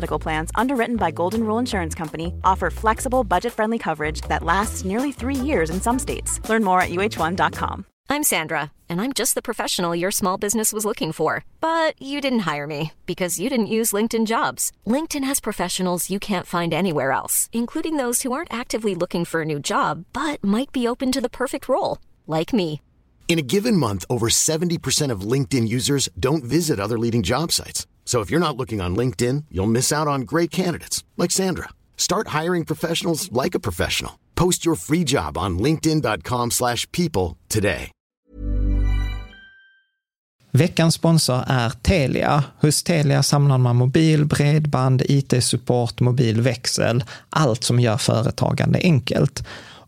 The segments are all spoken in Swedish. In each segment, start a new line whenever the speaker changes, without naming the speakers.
Medical Plans, underwritten by Golden Rule Insurance Company, offer flexible, budget friendly coverage that lasts nearly three years in some states. Learn more at uh1.com.
I'm Sandra, and I'm just the professional your small business was looking for. But you didn't hire me because you didn't use LinkedIn jobs. LinkedIn has professionals you can't find anywhere else, including those who aren't actively looking for a new job but might be open to the perfect role, like me.
In a given month, over 70% of LinkedIn users don't visit other leading job sites. So if you're not looking on LinkedIn, you'll miss out on great candidates like Sandra. Start hiring professionals like a professional. Post your free job on linkedin.com/people today.
Veckans sponsor är Telia. Hos Telia samlar man mobil, bredband, IT-support, mobilväxel, allt som gör företagande enkelt.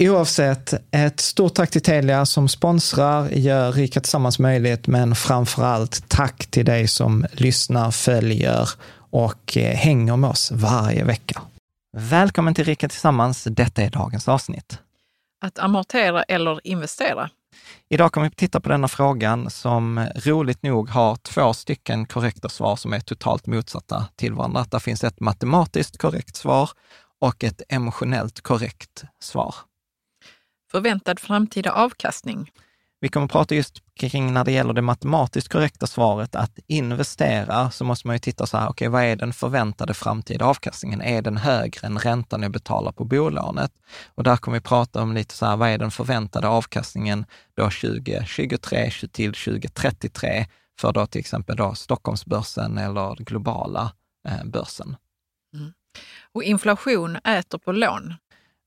Oavsett, ett stort tack till Telia som sponsrar, gör Rika Tillsammans möjligt, men framför allt tack till dig som lyssnar, följer och eh, hänger med oss varje vecka. Välkommen till Rika Tillsammans. Detta är dagens avsnitt.
Att amortera eller investera?
Idag kommer vi titta på denna frågan som roligt nog har två stycken korrekta svar som är totalt motsatta till varandra. Det finns ett matematiskt korrekt svar och ett emotionellt korrekt svar.
Förväntad framtida avkastning?
Vi kommer att prata just kring när det gäller det matematiskt korrekta svaret, att investera, så måste man ju titta så här, okej, okay, vad är den förväntade framtida avkastningen? Är den högre än räntan jag betalar på bolånet? Och där kommer vi prata om lite så här, vad är den förväntade avkastningen då 2023 till 2033 för då till exempel då Stockholmsbörsen eller globala eh, börsen.
Mm. Och inflation äter på lån?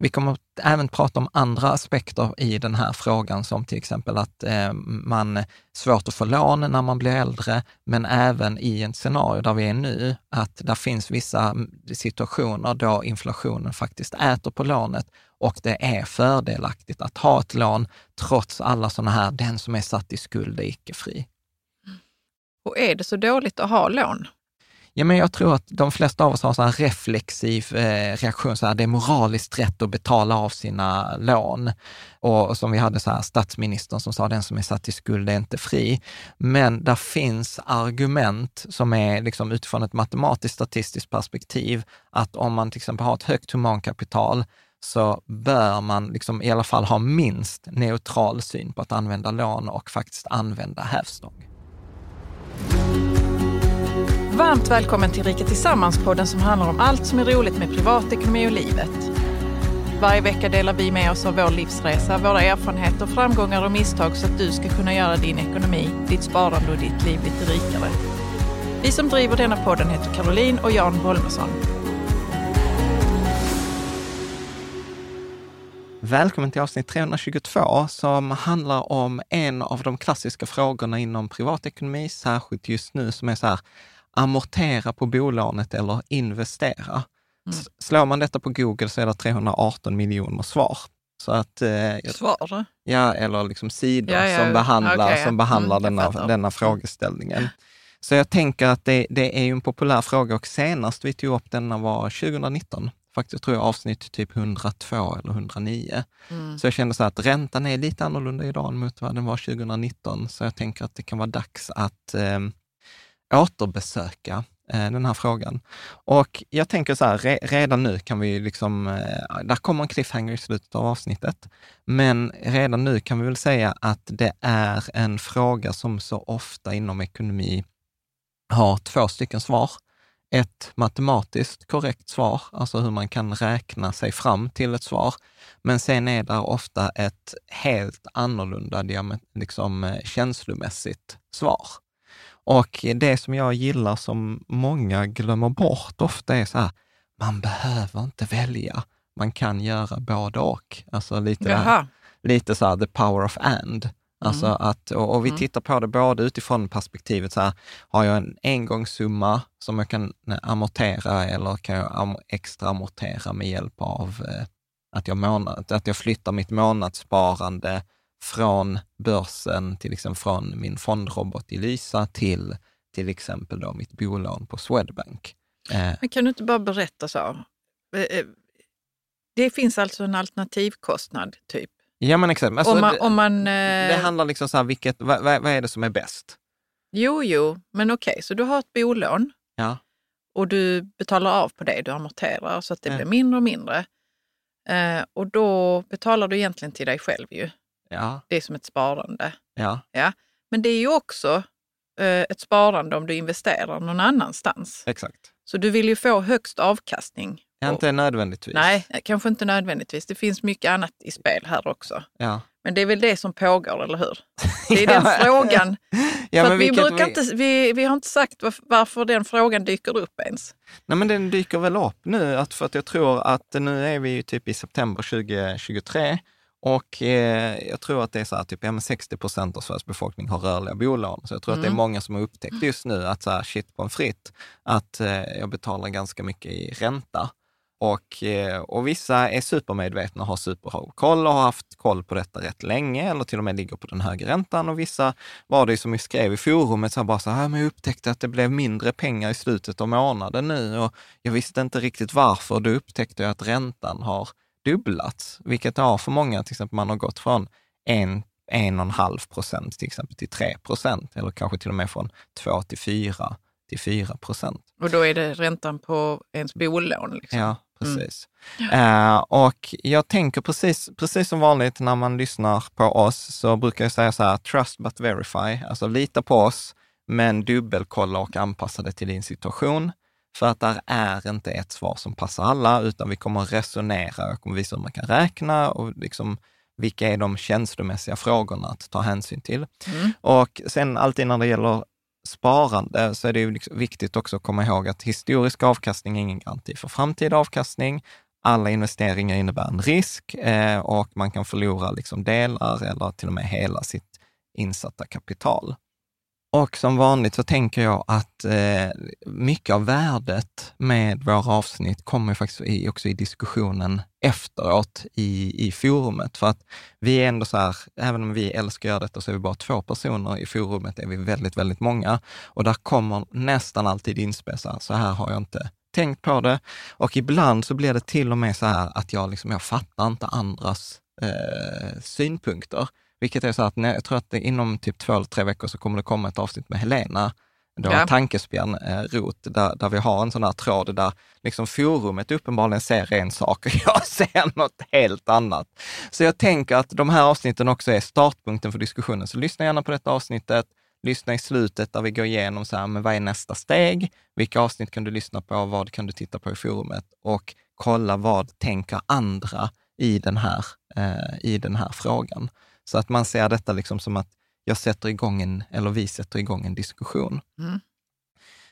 Vi kommer även prata om andra aspekter i den här frågan, som till exempel att eh, man svårt att få lån när man blir äldre, men även i ett scenario där vi är nu, att det finns vissa mm, situationer då inflationen faktiskt äter på lånet och det är fördelaktigt att ha ett lån trots alla sådana här, den som är satt i skuld är icke fri.
Och är det så dåligt att ha lån?
Ja, men jag tror att de flesta av oss har en reflexiv eh, reaktion, så här, det är moraliskt rätt att betala av sina lån. Och, och som vi hade så här, statsministern som sa, den som är satt i skuld är inte fri. Men där finns argument som är liksom, utifrån ett matematiskt statistiskt perspektiv, att om man till exempel har ett högt humankapital, så bör man liksom i alla fall ha minst neutral syn på att använda lån och faktiskt använda hävstång.
Varmt välkommen till Rika Tillsammans-podden som handlar om allt som är roligt med privatekonomi och livet. Varje vecka delar vi med oss av vår livsresa, våra erfarenheter, framgångar och misstag så att du ska kunna göra din ekonomi, ditt sparande och ditt liv lite rikare. Vi som driver denna podden heter Caroline och Jan Bolmesson.
Välkommen till avsnitt 322 som handlar om en av de klassiska frågorna inom privatekonomi, särskilt just nu, som är så här, amortera på bolånet eller investera. Mm. Slår man detta på Google så är det 318 miljoner svar. Så att,
eh, svar?
Ja, eller liksom sidor ja, ja, som behandlar, okay, som behandlar mm, denna, denna mm. frågeställningen. Så jag tänker att det, det är en populär fråga och senast vi tog upp denna var 2019. faktiskt tror jag avsnitt typ 102 eller 109.
Mm.
Så jag kände så att räntan är lite annorlunda idag mot vad den var 2019. Så jag tänker att det kan vara dags att eh, återbesöka eh, den här frågan. Och jag tänker så här, re, redan nu kan vi liksom, eh, där kommer en cliffhanger i slutet av avsnittet, men redan nu kan vi väl säga att det är en fråga som så ofta inom ekonomi har två stycken svar. Ett matematiskt korrekt svar, alltså hur man kan räkna sig fram till ett svar. Men sen är det ofta ett helt annorlunda liksom, eh, känslomässigt svar. Och det som jag gillar som många glömmer bort ofta är så här, man behöver inte välja. Man kan göra både och. Alltså lite, där, lite så här, the power of and. Alltså mm. att, och, och vi mm. tittar på det både utifrån perspektivet, så här, har jag en engångssumma som jag kan amortera eller kan jag extra amortera med hjälp av eh, att, jag månad, att jag flyttar mitt månadssparande från börsen, till exempel från min fondrobot i Lysa till till exempel då mitt bolån på Swedbank.
Eh. Men kan du inte bara berätta så? Eh, eh, det finns alltså en alternativkostnad, typ?
Ja, men exakt.
Alltså, om man, om man,
det, handlar liksom så här, vilket, vad, vad, är det som är bäst?
Jo, jo, men okej, okay, så du har ett bolån
ja.
och du betalar av på det, du amorterar så att det ja. blir mindre och mindre. Och då betalar du egentligen till dig själv ju.
Ja.
Det är som ett sparande.
Ja.
Ja. Men det är ju också eh, ett sparande om du investerar någon annanstans.
Exakt.
Så du vill ju få högst avkastning.
Ja, inte nödvändigtvis.
Nej, kanske inte nödvändigtvis. Det finns mycket annat i spel här också.
Ja.
Men det är väl det som pågår, eller hur? Det är den frågan. ja, För vi, brukar vi... Inte, vi, vi har inte sagt varför den frågan dyker upp ens.
Nej, men den dyker väl upp nu, att för att jag tror att nu är vi typ i september 2023 och eh, jag tror att det är så här, typ ja, 60 procent av Sveriges befolkning har rörliga bolån. Så jag tror mm. att det är mm. många som har upptäckt just nu att så här, shit på en fritt, att eh, jag betalar ganska mycket i ränta. Och, eh, och vissa är supermedvetna och har superkoll och har haft koll på detta rätt länge eller till och med ligger på den högre räntan. Och vissa var det som vi skrev i forumet, så bara så här, men jag upptäckte att det blev mindre pengar i slutet av månaden nu och jag visste inte riktigt varför. Då upptäckte jag att räntan har dubblats, vilket har för många, till exempel man har gått från en, en och en halv procent till exempel till tre procent eller kanske till och med från två till fyra till fyra procent.
Och då är det räntan på ens bolån? Liksom.
Ja, precis. Mm. Uh, och jag tänker precis, precis som vanligt när man lyssnar på oss så brukar jag säga så här, trust but verify, alltså lita på oss, men dubbelkolla och anpassa det till din situation. För att där är inte ett svar som passar alla, utan vi kommer resonera, jag kommer visa hur man kan räkna och liksom vilka är de känslomässiga frågorna att ta hänsyn till. Mm. Och sen alltid när det gäller sparande så är det ju liksom viktigt också att komma ihåg att historisk avkastning är ingen garanti för framtida avkastning. Alla investeringar innebär en risk eh, och man kan förlora liksom delar eller till och med hela sitt insatta kapital. Och som vanligt så tänker jag att eh, mycket av värdet med våra avsnitt kommer faktiskt i, också i diskussionen efteråt i, i forumet. För att vi är ändå så här, även om vi älskar att göra detta så är vi bara två personer. I forumet är vi väldigt, väldigt många och där kommer nästan alltid inspel så här, så här har jag inte tänkt på det. Och ibland så blir det till och med så här att jag, liksom, jag fattar inte andras eh, synpunkter. Vilket är så att jag tror att inom typ två eller tre veckor så kommer det komma ett avsnitt med Helena, då ja. tankespjärn eh, rot, där, där vi har en sån här tråd där liksom forumet uppenbarligen ser en sak och jag ser något helt annat. Så jag tänker att de här avsnitten också är startpunkten för diskussionen. Så lyssna gärna på detta avsnittet. Lyssna i slutet där vi går igenom så här, men vad är nästa steg? Vilka avsnitt kan du lyssna på? Vad kan du titta på i forumet? Och kolla vad tänker andra i den här, eh, i den här frågan. Så att man ser detta liksom som att jag sätter igång en, eller vi sätter igång en diskussion. Mm.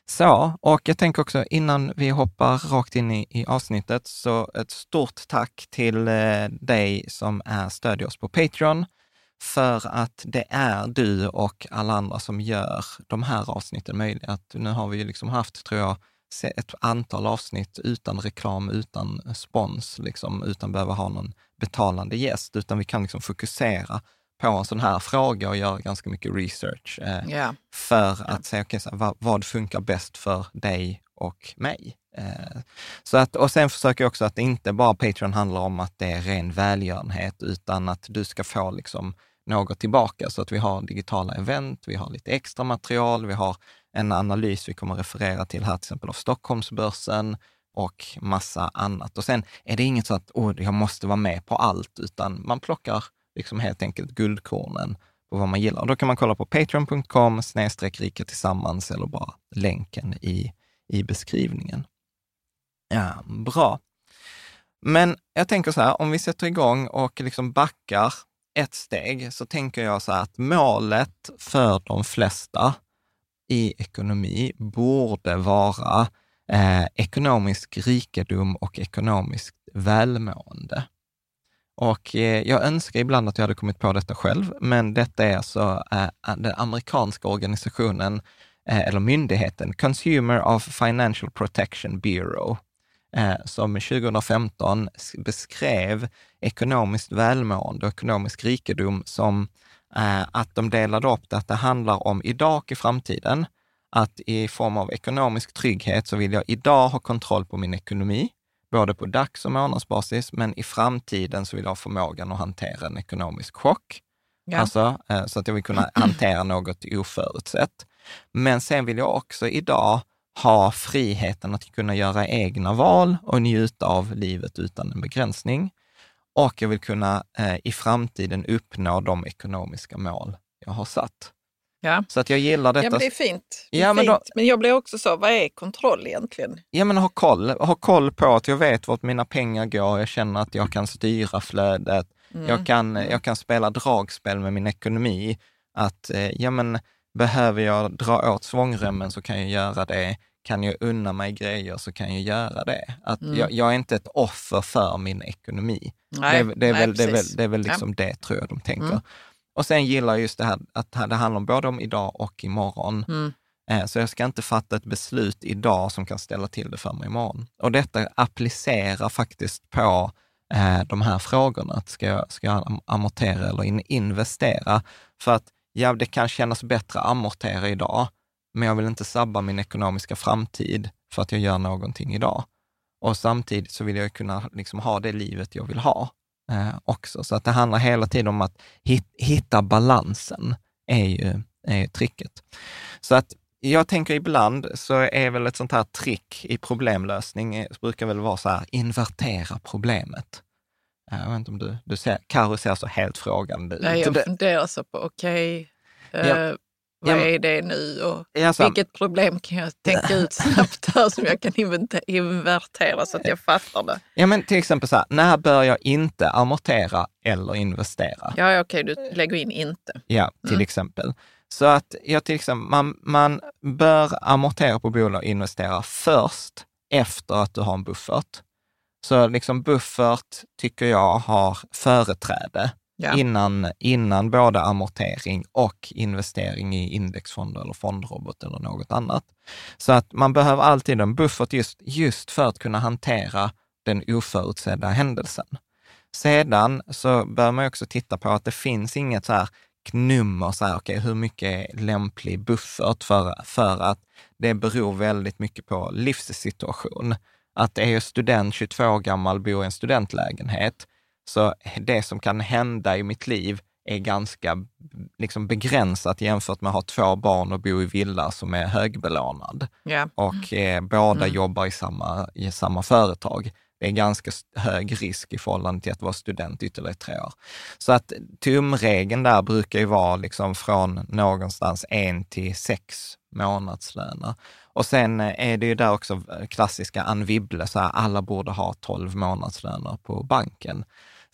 Så, och jag tänker också innan vi hoppar rakt in i, i avsnittet, så ett stort tack till eh, dig som är stödjer oss på Patreon, för att det är du och alla andra som gör de här avsnitten möjliga. Att nu har vi ju liksom haft, tror jag, ett antal avsnitt utan reklam, utan spons, liksom, utan behöva ha någon betalande gäst, utan vi kan liksom fokusera på en sån här fråga och göra ganska mycket research eh,
yeah.
för att säga, okay, så vad, vad, funkar bäst för dig och mig. Eh, så att, och sen försöker jag också att inte bara Patreon handlar om att det är ren välgörenhet, utan att du ska få liksom något tillbaka. Så att vi har digitala event, vi har lite extra material, vi har en analys vi kommer referera till här, till exempel av Stockholmsbörsen och massa annat. Och sen är det inget så att oh, jag måste vara med på allt, utan man plockar liksom helt enkelt guldkornen på vad man gillar. Och Då kan man kolla på patreon.com snedstreck rika tillsammans eller bara länken i, i beskrivningen. Ja, bra. Men jag tänker så här, om vi sätter igång och liksom backar ett steg, så tänker jag så här att målet för de flesta i ekonomi borde vara eh, ekonomisk rikedom och ekonomiskt välmående. Och eh, jag önskar ibland att jag hade kommit på detta själv, men detta är alltså eh, den amerikanska organisationen eh, eller myndigheten Consumer of Financial Protection Bureau, eh, som 2015 beskrev ekonomiskt välmående och ekonomisk rikedom som eh, att de delade upp det, att det handlar om idag och i framtiden. Att i form av ekonomisk trygghet så vill jag idag ha kontroll på min ekonomi, både på dags och månadsbasis, men i framtiden så vill jag ha förmågan att hantera en ekonomisk chock. Ja. Alltså, eh, så att jag vill kunna hantera något oförutsett. Men sen vill jag också idag ha friheten att kunna göra egna val och njuta av livet utan en begränsning. Och jag vill kunna eh, i framtiden uppnå de ekonomiska mål jag har satt.
Ja.
Så att jag gillar detta.
Ja, men det är fint. Det är ja, men, fint. Då, men jag blir också så, vad är kontroll egentligen?
Ja, men ha koll. Ha koll på att jag vet vart mina pengar går. Jag känner att jag kan styra flödet. Mm. Jag, kan, jag kan spela dragspel med min ekonomi. Att, eh, ja men, behöver jag dra åt svångremmen så kan jag göra det. Kan jag unna mig grejer så kan jag göra det. Att mm. jag, jag, är inte ett offer för min ekonomi. Nej, det, det, är, nej, väl, det, är, väl, det är väl liksom ja. det, tror jag de tänker. Mm. Och sen gillar jag just det här att det handlar om både om idag och imorgon. Mm. Eh, så jag ska inte fatta ett beslut idag som kan ställa till det för mig imorgon. Och detta applicerar faktiskt på eh, de här frågorna. Ska jag, ska jag amortera eller in, investera? För att ja, det kan kännas bättre att amortera idag, men jag vill inte sabba min ekonomiska framtid för att jag gör någonting idag. Och samtidigt så vill jag kunna liksom ha det livet jag vill ha eh, också. Så att det handlar hela tiden om att hit, hitta balansen, är ju, är ju tricket. Så att jag tänker ibland så är väl ett sånt här trick i problemlösning, eh, brukar väl vara så här, invertera problemet. Jag vet inte om du, du ser, Karo ser så helt frågande ut.
Nej, jag funderar så på, okej, okay, ja. uh, vad ja, är det nu och ja, vilket problem kan jag tänka ut snabbt här som jag kan invertera så att jag fattar det?
Ja, men till exempel så här, när bör jag inte amortera eller investera?
Ja, okej, okay, du lägger in inte.
Ja, till mm. exempel. Så att jag till exempel, man, man bör amortera på bolag och investera först efter att du har en buffert. Så liksom buffert tycker jag har företräde ja. innan, innan både amortering och investering i indexfonder eller fondrobot eller något annat. Så att man behöver alltid en buffert just, just för att kunna hantera den oförutsedda händelsen. Sedan så bör man också titta på att det finns inget så här nummer, så här, okay, hur mycket är lämplig buffert för, för att det beror väldigt mycket på livssituation. Att är jag student, 22 år gammal, bor i en studentlägenhet, så det som kan hända i mitt liv är ganska liksom begränsat jämfört med att ha två barn och bo i villa som är högbelånad. Yeah. Och eh, båda mm. jobbar i samma, i samma företag. Det är ganska hög risk i förhållande till att vara student ytterligare tre år. Så att tumregeln där brukar ju vara liksom från någonstans en till sex månadslöner. Och sen eh, är det ju där också klassiska Ann Wibble, så här, alla borde ha 12 månadslöner på banken.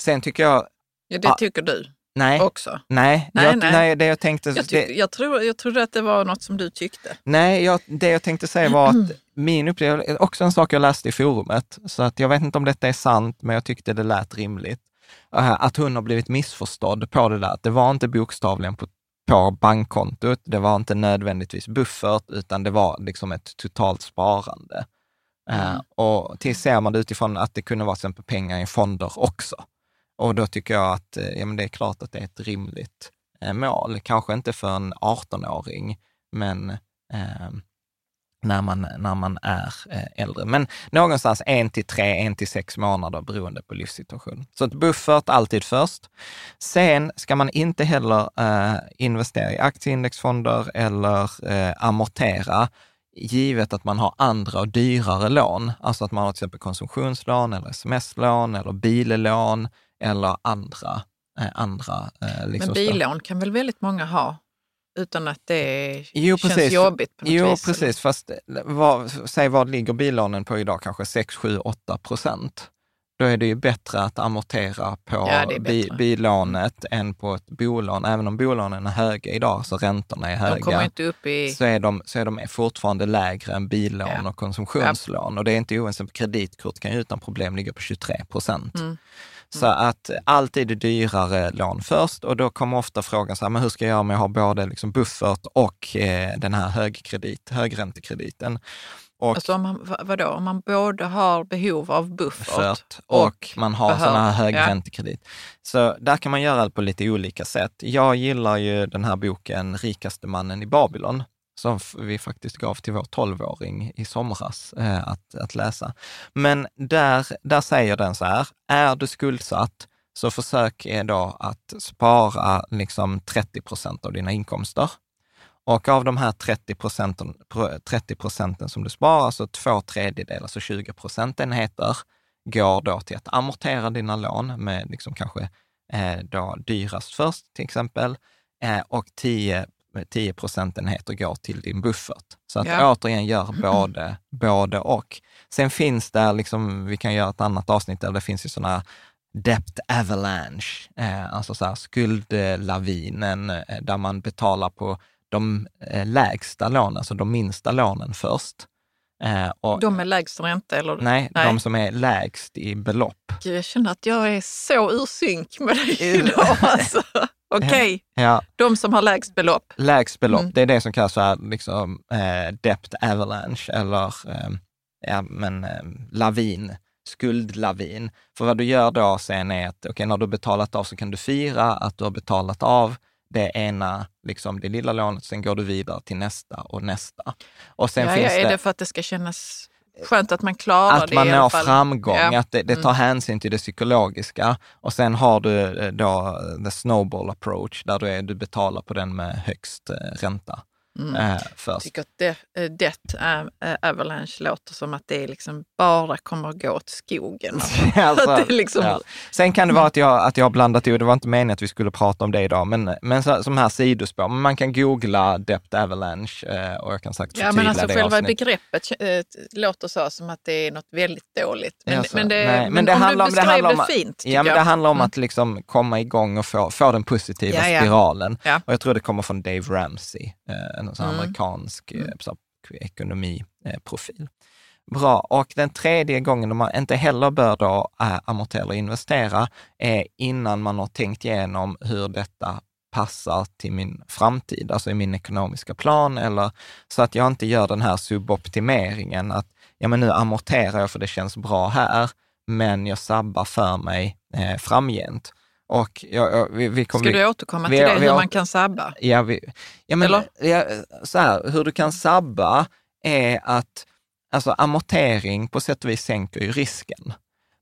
Sen tycker jag...
Ja, det tycker du
nej,
också?
Nej, nej, jag, nej. nej det jag tänkte...
Jag, tyck, det, jag, tror, jag trodde att det var något som du tyckte.
Nej, jag, det jag tänkte säga var att min upplevelse, också en sak jag läste i forumet, så att jag vet inte om detta är sant, men jag tyckte det lät rimligt. Att hon har blivit missförstådd på det där. Det var inte bokstavligen på, på bankkontot, det var inte nödvändigtvis buffert, utan det var liksom ett totalt sparande. Mm. Uh, och till ser man det utifrån att det kunde vara till exempel pengar i fonder också. Och då tycker jag att eh, ja, men det är klart att det är ett rimligt eh, mål. Kanske inte för en 18-åring, men eh, när man, när man är eh, äldre. Men någonstans en till tre, en till sex månader beroende på livssituation. Så ett buffert alltid först. Sen ska man inte heller eh, investera i aktieindexfonder eller eh, amortera givet att man har andra och dyrare lån. Alltså att man har till exempel konsumtionslån eller sms-lån eller billån eller andra. Eh, andra eh, liksom
Men billån kan väl väldigt många ha? utan att det
jo,
känns
precis.
jobbigt på något
Jo,
vis.
precis. Fast vad, säg vad ligger billånen på idag? Kanske 6, 7, 8 procent. Då är det ju bättre att amortera på
Ja,
bi,
bättre.
billånet än på ett bolån. Även om bolånen är höga idag, så räntorna är höga,
inte upp i...
så är, de, så är de fortfarande lägre än billån
Ja.
och konsumtionslån. Och det är inte oavsett, kreditkort kan ju utan problem ligga på 23 procent.
Mm.
Så att alltid är dyrare lån först och då kommer ofta frågan så här, men hur ska jag göra om jag har både liksom buffert och eh, den här högkredit, högräntekrediten? Och
Alltså om man, va- vadå, om man både har behov av buffert
buffert och man har sådana här
ja.
högräntekredit. Så där kan man göra det på lite olika sätt. Jag gillar ju den här boken Rikaste mannen i Babylon, som vi faktiskt gav till vår tolvåring i somras eh, att, att läsa. Men där, där säger den så här, är du skuldsatt så försök då att spara liksom 30 procent av dina inkomster. Och av de här 30 procenten, 30 procenten som du sparar, så två tredjedelar, alltså 20 procentenheter, går då till att amortera dina lån med liksom kanske eh, då dyrast först till exempel, eh, och 10, 10 procentenheter går till din buffert. Så att
Ja.
återigen gör både, både och. Sen finns det, liksom, vi kan göra ett annat avsnitt där det finns ju sådana debt avalanche, eh, alltså så här skuldlavinen eh, där man betalar på de eh, lägsta lånen, alltså de minsta lånen först. Eh, och,
De med lägst ränta eller?
nej,
nej.
de som är lägst i belopp.
Gud, Jag känner att jag är så ur synk med dig idag. Alltså. Okej,
Ja,
de som har lägst belopp.
lägst belopp,
Mm.
det är det som kallas för liksom, eh, debt avalanche eller eh, ja, men, eh, lavin, skuldlavin. För vad du gör då sen är att okej, när du har betalat av så kan du fira att du har betalat av det ena, liksom det lilla lånet, sen går du vidare till nästa och nästa. Och sen
Ja,
finns
ja, är det för att det ska kännas skönt att man klarar
att
det
man
i alla
når
fall?
framgång,
Ja.
att det, det tar hänsyn till det psykologiska. Och sen har du eh, då eh, the snowball approach, där du, är, du betalar på den med högst eh, ränta
Mm.
eh,
Jag tycker att det, det äh, Avalanche låter som att det liksom bara kommer att gå åt skogen.
Alltså,
liksom,
ja. Sen kan det vara att jag, att jag har blandat ihop, det var inte meningen att vi skulle prata om det idag, men, men så, som här sidospår, man kan googla Dept Avalanche eh, och jag kan
Ja,
förtydliga
men alltså
det
själva
avsnittet.
begreppet äh, låter så som att det är något väldigt dåligt. Men,
Alltså,
men, det,
nej,
men,
men det
om
handlar
du
om- det
beskrev det, fint,
Ja, men
jag.
det handlar om
Mm.
att liksom komma igång och få, få den positiva
Ja, ja.
spiralen.
Ja.
Och jag tror det kommer från Dave Ramsey, en sån
Mm.
amerikansk eh, så, ekonomiprofil. Bra, och den tredje gången man inte heller bör då äh, amortera eller investera är innan man har tänkt igenom hur detta passar till min framtid, alltså i min ekonomiska plan, eller så att jag inte gör den här suboptimeringen, att ja, men nu amorterar jag för det känns bra här, men jag sabbar för mig eh, framgent. Och jag, jag, vi, vi kommer,
Ska du återkomma
vi-
till det,
vi
hur man kan sabba?
Ja, vi, ja men ja, så här, hur du kan sabba är att alltså amortering på sätt och vis sänker ju risken.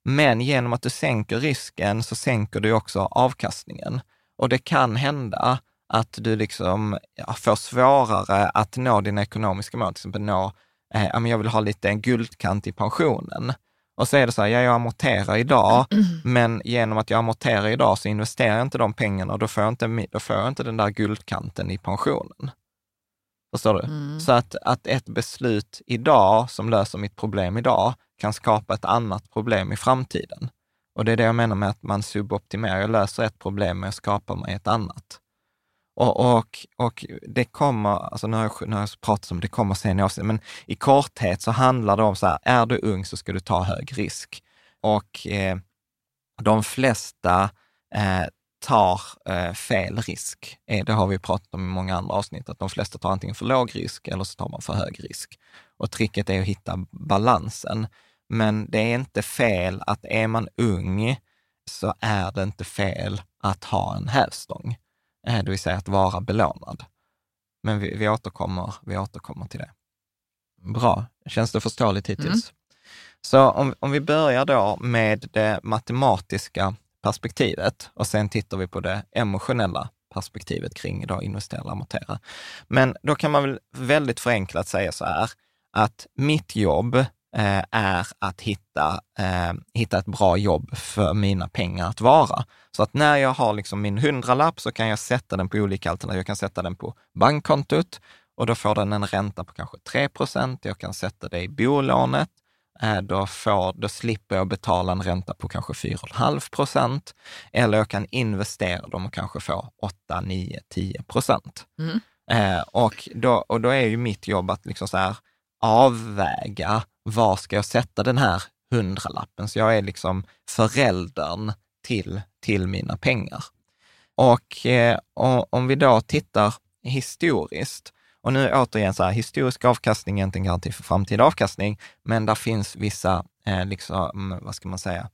Men genom att du sänker risken så sänker du också avkastningen. Och det kan hända att du liksom ja, får svårare att nå dina ekonomiska mål, till exempel nå, eh, ja, jag vill ha lite en guldkant i pensionen. Och så är det så här, ja, jag amorterar idag, men genom att jag amorterar idag så investerar jag inte de pengarna och då får jag inte, då får inte den där guldkanten i pensionen. Förstår du?
Mm.
Så att, att ett beslut idag som löser mitt problem idag kan skapa ett annat problem i framtiden. Och det är det jag menar med att man suboptimerar. Jag löser ett problem men jag skapar mig ett annat. Och, och, och det kommer, alltså nu har, jag, nu har jag pratat om det, kommer sen i avsnittet, men i korthet så handlar det om så här, är du ung så ska du ta hög risk. Och eh, de flesta eh, tar eh, fel risk. Eh, det har vi pratat om i många andra avsnitt, att de flesta tar antingen för låg risk eller så tar man för hög risk. Och tricket är att hitta balansen. Men det är inte fel att är man ung så är det inte fel att ha en hävstång, det vill säga att vara belånad. Men vi, vi, återkommer, vi återkommer till det. Bra. Känns det förståeligt hittills? Mm. Så om, om vi börjar då med det matematiska perspektivet och sen tittar vi på det emotionella perspektivet kring då investera och amortera. Men då kan man väl väldigt förenklat säga så här, att mitt jobb eh, är att hitta, eh, hitta ett bra jobb för mina pengar att vara. Så att när jag har liksom min hundralapp så kan jag sätta den på olika alternativ. Jag kan sätta den på bankkontot och då får den en ränta på kanske 3% Jag kan sätta det i bolånet Eh, då, får, då slipper jag betala en ränta på kanske 4,5 procent. Eller jag kan investera dem och kanske få 8, 9, 10 procent. Mm. Eh, och, då, och då är ju mitt jobb att liksom så här avväga, var ska jag sätta den här hundralappen? Så jag är liksom föräldern till, till mina pengar. Och, eh, och om vi då tittar historiskt, och nu återigen, så här, historisk avkastning är inte en garanti för framtida avkastning, men där finns vissa, eh, liksom, vad ska man säga,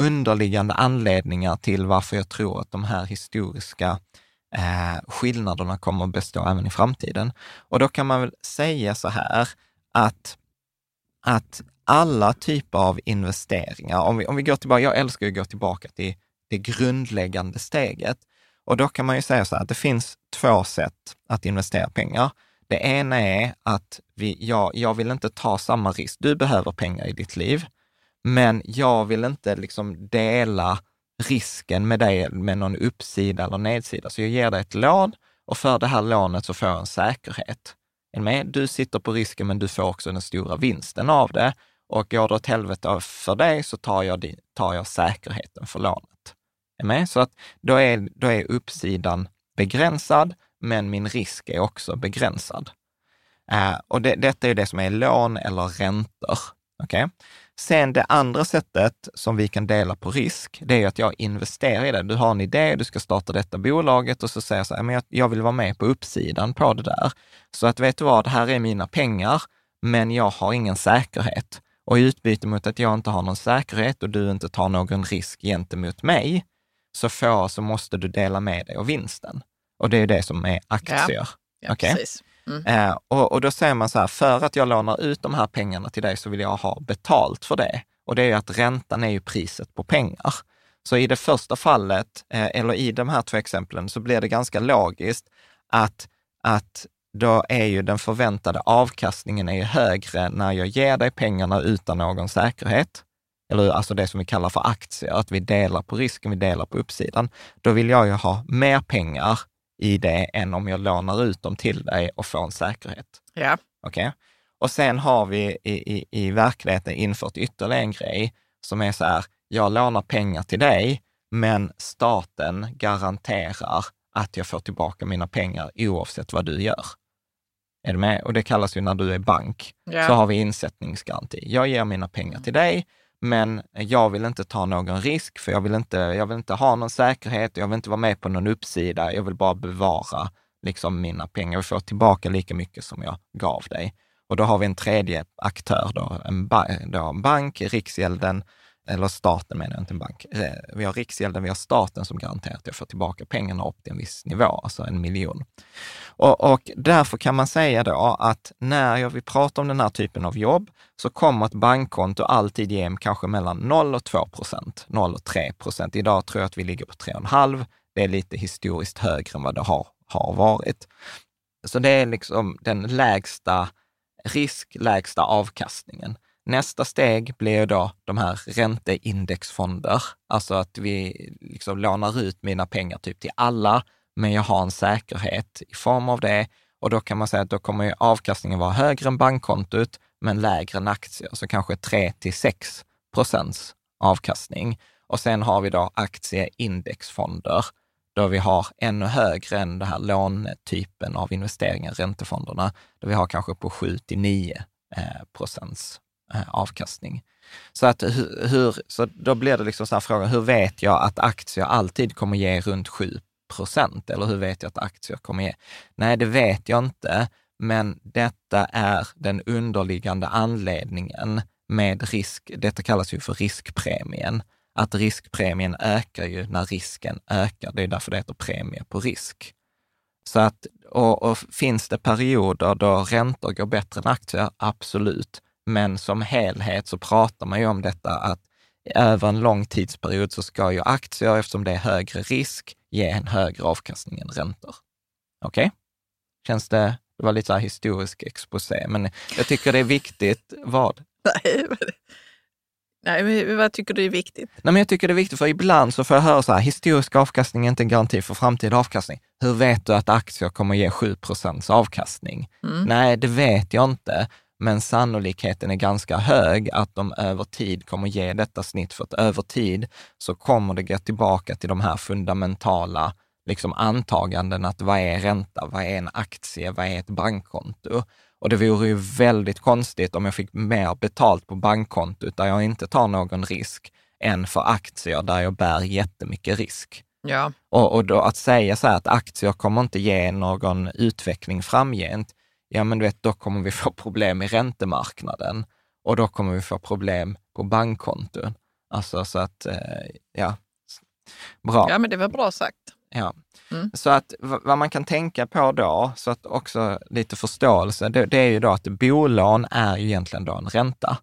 underliggande anledningar till varför jag tror att de här historiska eh, skillnaderna kommer att bestå även i framtiden. Och då kan man väl säga så här att, att alla typer av investeringar, om vi, om vi går tillbaka, jag älskar att gå tillbaka till det grundläggande steget. Och då kan man ju säga så här, att det finns två sätt att investera pengar. Det ena är att vi, ja, jag vill inte ta samma risk. Du behöver pengar i ditt liv, men jag vill inte liksom dela risken med dig med någon uppsida eller nedsida. Så jag ger dig ett lån och för det här lånet så får jag en säkerhet. Med? Du sitter på risken, men du får också den stora vinsten av det. Och går det åt helvete för dig så tar jag, tar jag säkerheten för lånet. Är med? Så att då är, då är uppsidan begränsad, men min risk är också begränsad. Eh, och det, detta är det som är lån eller räntor. Okay? Sen det andra sättet som vi kan dela på risk, det är att jag investerar i det. Du har en idé, du ska starta detta bolaget och så säger jag så här, men jag, jag vill vara med på uppsidan på det där. Så att vet du vad, det här är mina pengar, men jag har ingen säkerhet. Och i utbyte mot att jag inte har någon säkerhet och du inte tar någon risk gentemot mig, så, får, så måste du dela med dig av vinsten. Och det är det som är aktier. Ja,
ja okay?
Mm. Eh, och, och då säger man så här, för att jag lånar ut de här pengarna till dig så vill jag ha betalt för det. Och det är ju att räntan är ju priset på pengar. Så i det första fallet, eh, eller i de här två exemplen, så blir det ganska logiskt att, att då är ju den förväntade avkastningen är högre när jag ger dig pengarna utan någon säkerhet eller alltså det som vi kallar för aktier, att vi delar på risken, vi delar på uppsidan. Då vill jag ju ha mer pengar i det än om jag lånar ut dem till dig och får en säkerhet.
Ja.
Okay? Och sen har vi i, i, i verkligheten infört ytterligare en grej som är så här, jag lånar pengar till dig, men staten garanterar att jag får tillbaka mina pengar oavsett vad du gör. Är du med? Och det kallas ju när du är bank, ja. så har vi insättningsgaranti. Jag ger mina pengar till dig, men jag vill inte ta någon risk, för jag vill inte, jag vill inte ha någon säkerhet, jag vill inte vara med på någon uppsida, jag vill bara bevara liksom mina pengar och få tillbaka lika mycket som jag gav dig. Och då har vi en tredje aktör, då, en, ba då, en bank, Riksgälden, eller staten menar jag, inte en bank. Eh, vi har Riksgälden, vi har staten som garanterar att jag får tillbaka pengarna upp till en viss nivå, alltså en miljon. Och, och därför kan man säga då att när jag vill prata om den här typen av jobb så kommer ett bankkonto alltid ge kanske mellan 0 och 2 procent, 0 och 3 procent. Idag tror jag att vi ligger på 3,5. Det är lite historiskt högre än vad det har, har varit. Så det är liksom den lägsta risk, lägsta avkastningen. Nästa steg blir då de här ränteindexfonder, alltså att vi liksom lånar ut mina pengar typ till alla, men jag har en säkerhet i form av det. Och då kan man säga att då kommer ju avkastningen vara högre än bankkontot, men lägre än aktier, så kanske 3 till 6 procents avkastning. Och sen har vi då aktieindexfonder, då vi har ännu högre än den här låntypen av investeringar, räntefonderna, där vi har kanske på 7 till 9 eh, procents Eh, avkastning. Så, att, hur, så då blir det liksom så här frågan, hur vet jag att aktier alltid kommer ge runt 7 procent? Eller hur vet jag att aktier kommer ge? Nej, det vet jag inte, men detta är den underliggande anledningen med risk. Detta kallas ju för riskpremien. Att riskpremien ökar ju när risken ökar. Det är därför det heter premie på risk. Så att, och, och finns det perioder då räntor går bättre än aktier? Absolut. Men som helhet så pratar man ju om detta att över en lång tidsperiod så ska ju aktier, eftersom det är högre risk, ge en högre avkastning än räntor. Okej? Okay? Känns det, det var lite så här historisk exposé, men jag tycker det är viktigt. Vad?
Nej, Nej, men vad tycker du är viktigt?
Nej, men jag tycker det är viktigt, för ibland så får jag höra så här, historisk avkastning är inte en garanti för framtida avkastning. Hur vet du att aktier kommer ge 7% avkastning? Mm. Nej, det vet jag inte, men sannolikheten är ganska hög att de över tid kommer ge detta snitt, för att över tid så kommer det gå tillbaka till de här fundamentala liksom antaganden att vad är ränta, vad är en aktie, vad är ett bankkonto? Och det vore ju väldigt konstigt om jag fick mer betalt på bankkontot där jag inte tar någon risk än för aktier där jag bär jättemycket risk.
Ja.
Och, och att säga så här att aktier kommer inte ge någon utveckling framgent, ja men du vet, då kommer vi få problem i räntemarknaden och då kommer vi få problem på bankkonton. Alltså så att, eh, ja, bra.
Ja, men det var bra sagt.
Ja. Mm. Så att vad man kan tänka på då, så att också lite förståelse, det, det är ju då att bolån är ju egentligen då en ränta.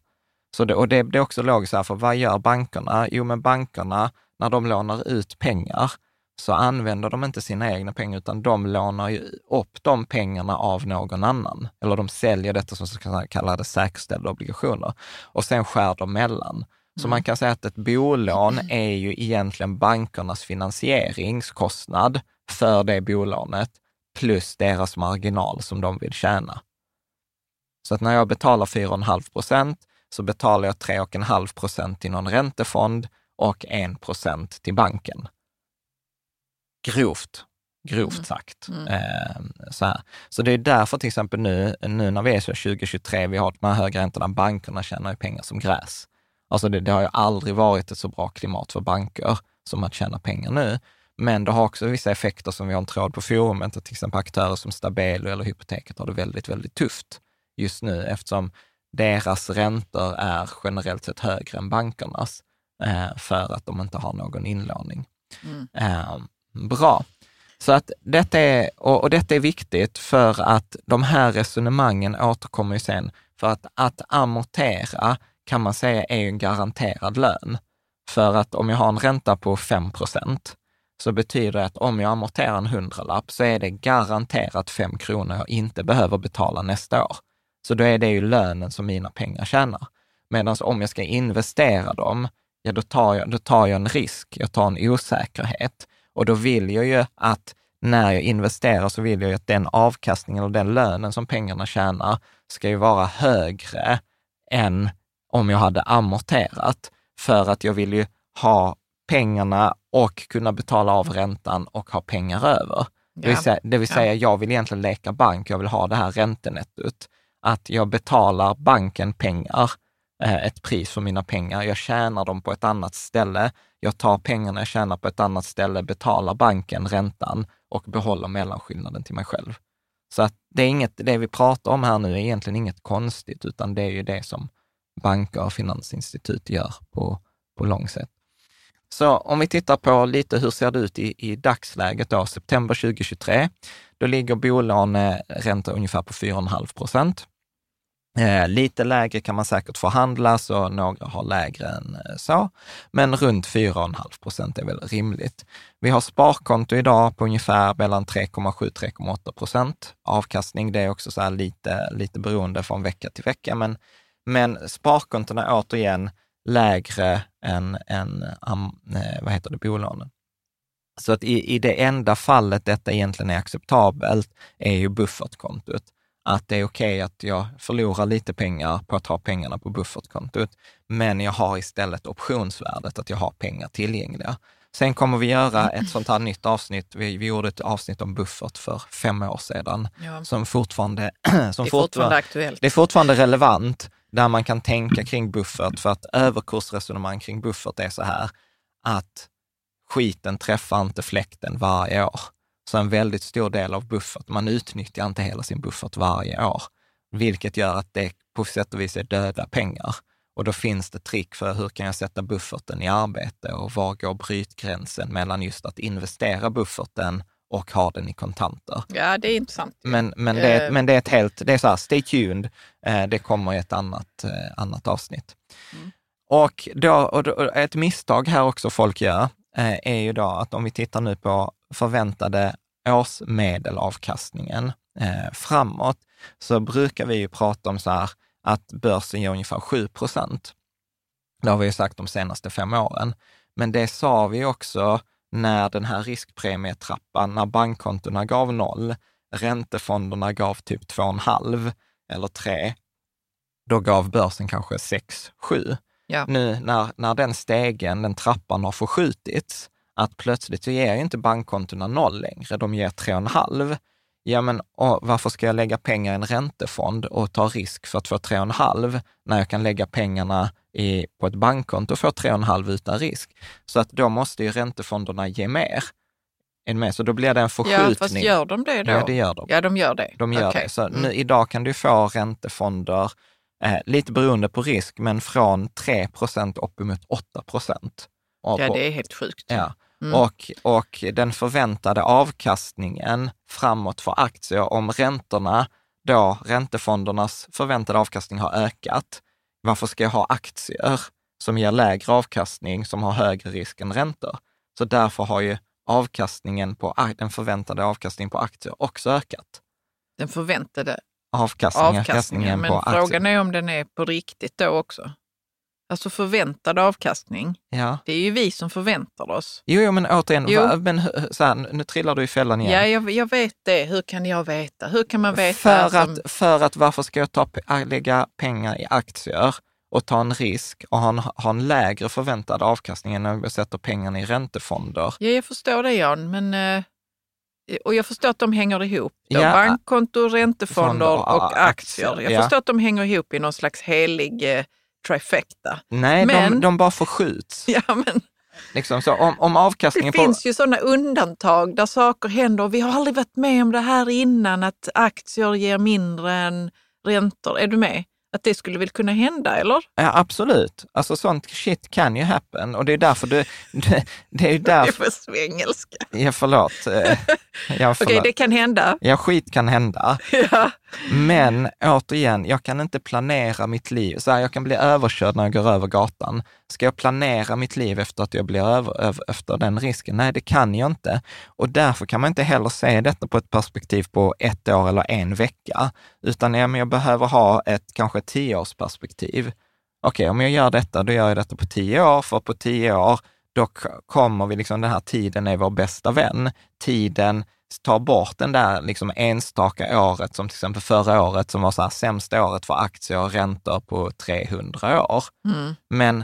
Så det, och det, det är också logiskt här, för vad gör bankerna? Jo, men bankerna, när de lånar ut pengar, så använder de inte sina egna pengar, utan de lånar ju upp de pengarna av någon annan. Eller de säljer detta som så kallade säkerställda obligationer och sen skär de mellan. Så man kan säga att ett bolån är ju egentligen bankernas finansieringskostnad för det bolånet plus deras marginal som de vill tjäna. Så att när jag betalar 4,5 procent så betalar jag 3,5 procent till någon räntefond och 1 procent till banken. Grovt, grovt mm. sagt. Mm. Eh, så, här. så det är därför till exempel nu, nu när vi är så 2023, vi har de här höga räntorna, bankerna tjänar ju pengar som gräs. Alltså det, det har ju aldrig varit ett så bra klimat för banker som att tjäna pengar nu. Men det har också vissa effekter som vi har en tråd på forumet, till exempel aktörer som Stabelo eller Hypoteket har det väldigt, väldigt tufft just nu eftersom deras räntor är generellt sett högre än bankernas eh, för att de inte har någon inlåning. Mm. Eh, bra. Så att detta är, och, och, detta är viktigt för att de här resonemangen återkommer ju sen. För att, att amortera kan man säga är en garanterad lön. För att om jag har en ränta på 5 procent, så betyder det att om jag amorterar en hundralapp så är det garanterat 5 kronor jag inte behöver betala nästa år. Så då är det ju lönen som mina pengar tjänar. Medan om jag ska investera dem, ja då tar, jag, då tar jag en risk, jag tar en osäkerhet. Och då vill jag ju att när jag investerar så vill jag ju att den avkastningen och den lönen som pengarna tjänar ska ju vara högre än om jag hade amorterat, för att jag vill ju ha pengarna och kunna betala av räntan och ha pengar över. Ja. Det vill, säga, det vill säga ja. jag vill egentligen leka bank, jag vill ha det här räntenettot. Att jag betalar banken pengar, Eh, ett pris för mina pengar. Jag tjänar dem på ett annat ställe. Jag tar pengarna jag tjänar på ett annat ställe, betalar banken räntan och behåller mellanskillnaden till mig själv. Så att det, är inget, det vi pratar om här nu är egentligen inget konstigt, utan det är ju det som banker och finansinstitut gör på, på lång sikt. Så om vi tittar på lite hur ser det ut i, i dagsläget då, september 2023, då ligger bolåneränta ungefär på 4,5 procent. Eh, lite lägre kan man säkert förhandla, så några har lägre än eh, så, men runt 4,5 procent är väl rimligt. Vi har sparkonto idag på ungefär mellan 3,7-3,8 procent avkastning. Det är också så lite, lite beroende från vecka till vecka, men men sparkontona är återigen lägre än, än eh, vad heter det, bolånen. Så att i, i det enda fallet detta egentligen är acceptabelt är ju buffertkontot. Att det är okej okay att jag förlorar lite pengar på att ha pengarna på buffertkontot, men jag har istället optionsvärdet, att jag har pengar tillgängliga. Sen kommer vi göra ett sånt här nytt avsnitt. Vi, vi gjorde ett avsnitt om buffert för fem år sedan, ja. som fortfarande...
som det är fortfarande, fortfarande aktuellt.
Det är fortfarande relevant, där man kan tänka kring buffert, för att överkursresonemang kring buffert är så här, att skiten träffar inte fläkten varje år. Så en väldigt stor del av buffert, man utnyttjar inte hela sin buffert varje år, vilket gör att det på sätt och vis är döda pengar. Och då finns det trick för hur kan jag sätta bufferten i arbete och var går brytgränsen mellan just att investera bufferten och ha den i kontanter.
Ja, det är intressant.
Men, men, det,
Eh.
men det är ett helt, det är så här, stay tuned, eh, det kommer i ett annat, eh, annat avsnitt.
Mm.
Och, då, och då, ett misstag här också folk gör, är ju då att om vi tittar nu på förväntade årsmedelavkastningen eh, framåt, så brukar vi ju prata om så här att börsen ger ungefär 7 procent. Det har vi ju sagt de senaste fem åren. Men det sa vi också när den här riskpremietrappan, när bankkontona gav noll, räntefonderna gav typ 2,5 eller 3, då gav börsen kanske 6, 7.
Ja.
Nu när, när den stegen, den trappan har förskjutits, att plötsligt så ger inte bankkontona noll längre, de ger 3,5. Ja, men och varför ska jag lägga pengar i en räntefond och ta risk för att få 3,5 när jag kan lägga pengarna i, på ett bankkonto och få 3,5 utan risk? Så att då måste ju räntefonderna ge mer. Med? Så då blir det en förskjutning.
Ja, fast gör de det då?
Ja, det gör de.
Ja, de gör det.
De gör
Okej.
det. Så
Mm.
nu, idag kan du få räntefonder, eh, lite beroende på risk, men från 3 procent uppemot 8 procent.
Ja, det är helt sjukt.
Ja.
Mm.
Och, och den förväntade avkastningen framåt för aktier, om räntorna, då räntefondernas förväntade avkastning har ökat, varför ska jag ha aktier som ger lägre avkastning, som har högre risk än räntor? Så därför har ju avkastningen på, den förväntade avkastningen på aktier också ökat.
Den förväntade
Avkastningen,
avkastningen. Men
på aktier.
frågan är om den är på riktigt då också. Alltså förväntad avkastning.
Ja.
Det är ju vi som förväntar oss.
Jo, jo, men återigen,
Jo.
va, men, så här, nu trillar du i fällan igen.
Ja, jag, jag vet det. Hur kan jag veta? Hur kan man veta?
För
som-
att, för att varför ska jag ta, lägga pengar i aktier och ta en risk och ha en, ha en lägre förväntad avkastning än om jag sätter pengarna i räntefonder?
Ja, jag förstår det Jan, men eh, och jag förstår att de hänger ihop. Då.
Ja.
Bankkonto, räntefonder
Fonder och
aktier, Jag
ja.
förstår att de hänger ihop i någon slags helig eh, trifecta.
Nej, de,
Men-
de bara förskjuts.
Ja, men
Liksom, så om, om
det
avkastningen på...
finns ju sådana undantag där saker händer. Vi har aldrig varit med om det här innan, att aktier ger mindre än räntor. Är du med? Att det skulle väl kunna hända, eller?
Ja, absolut. Alltså sånt shit can ju happen och det är därför du... Det, det är ju
Det är
därför...
för svengelska.
Ja, förlåt. Eh, Ja,
Okej, det kan hända.
Ja, skit kan hända.
Ja.
Men återigen, jag kan inte planera mitt liv. Så här, jag kan bli överkörd när jag går över gatan. Ska jag planera mitt liv efter att jag blir över, över, efter den risken? Nej, det kan jag inte. Och därför kan man inte heller se detta på ett perspektiv på ett år eller en vecka, utan ja, men jag behöver ha ett kanske tioårsperspektiv. Okej, om jag gör detta, då gör jag detta på tio år, för på tio år, då kommer vi, liksom, den här tiden är vår bästa vän. Tiden tar bort den där liksom enstaka året, som till exempel förra året som var så här sämsta året för aktier och räntor på 300 år.
Mm.
Men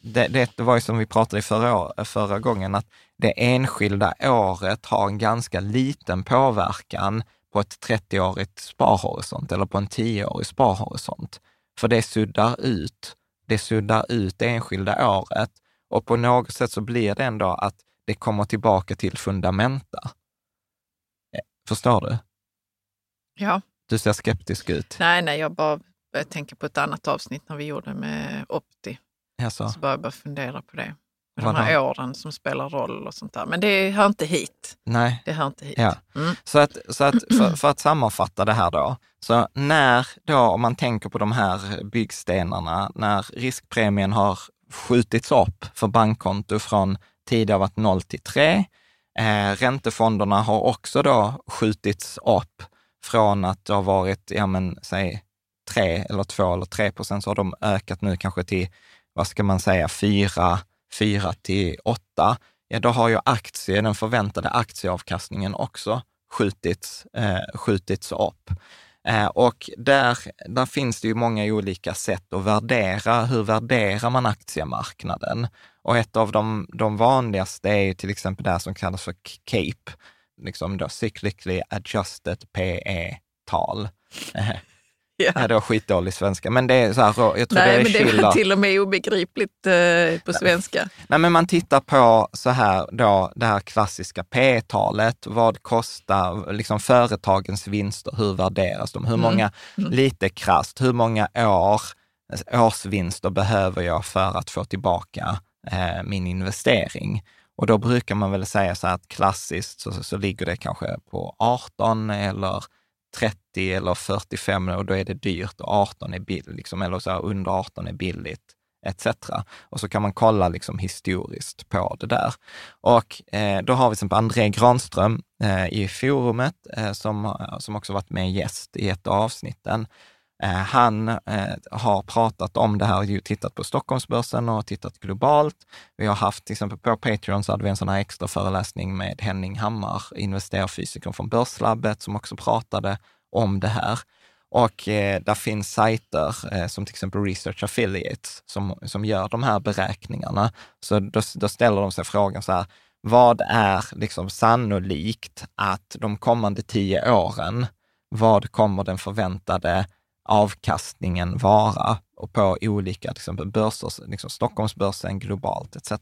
det, det var ju som vi pratade i förra, förra gången, att det enskilda året har en ganska liten påverkan på ett 30-årigt sparhorisont eller på en 10-årig sparhorisont. För det suddar ut, det suddar ut det enskilda året och på något sätt så blir det ändå att det kommer tillbaka till fundamenta. Eh, Förstår du?
ja.
Du ser skeptisk ut.
Nej, nej, jag bara började tänka på ett annat avsnitt när vi gjorde med Opti.
Alltså,
Så började jag bara fundera på det. Med
Vadå?
de här åren som spelar roll och sånt där. Men det hör inte hit.
nej.
Det hör inte hit.
Ja.
Mm.
Så att, så att för, för att sammanfatta det här då, så när då, om man tänker på de här byggstenarna, när riskpremien har skjutits upp för bankkonto från tidigare varit 0 till 3, eh, räntefonderna har också då skjutits upp från att det har varit, ja men säg 3 eller 2 eller 3 procent, så har de ökat nu kanske till, vad ska man säga, 4, 4 till 8 ja då har ju aktie, den förväntade aktieavkastningen också skjutits, eh, skjutits upp. Eh, och där, där finns det ju många olika sätt att värdera. Hur värderar man aktiemarknaden? Och ett av de, de vanligaste är ju till exempel det här som kallas för CAPE, liksom då cyclically adjusted PE-tal.
Ja.
Ja, det var skitdålig svenska, men det är så här, jag tror det
Nej,
är
men det var till och med obegripligt eh, på svenska.
Nej, men man tittar på så här då, det här klassiska P-talet. Vad kostar liksom företagens vinster? Hur värderas de? Hur många, lite krasst, hur många år, årsvinster behöver jag för att få tillbaka eh, min investering? Och då brukar man väl säga så här att klassiskt så, så ligger det kanske på 18 eller 30 eller 45 och då är det dyrt och 18 är billigt, liksom, eller så här, under 18 är billigt etc. Och så kan man kolla liksom historiskt på det där. Och eh, då har vi till exempel André Granström eh, i forumet eh, som, som också varit med gäst i ett av avsnitten. Eh, han eh, har pratat om det här, tittat på Stockholmsbörsen och tittat globalt. Vi har haft, till exempel på Patreon så hade vi en sån här extra föreläsning med Henning Hammar, investerarfysikern från Börslabbet, som också pratade om det här. Och eh, där finns sajter eh, som till exempel Research Affiliates som, som gör de här beräkningarna. Så då, då ställer de sig frågan så här, vad är liksom sannolikt att de kommande tio åren, vad kommer den förväntade avkastningen vara och på olika till exempel börser, liksom Stockholmsbörsen, globalt etc.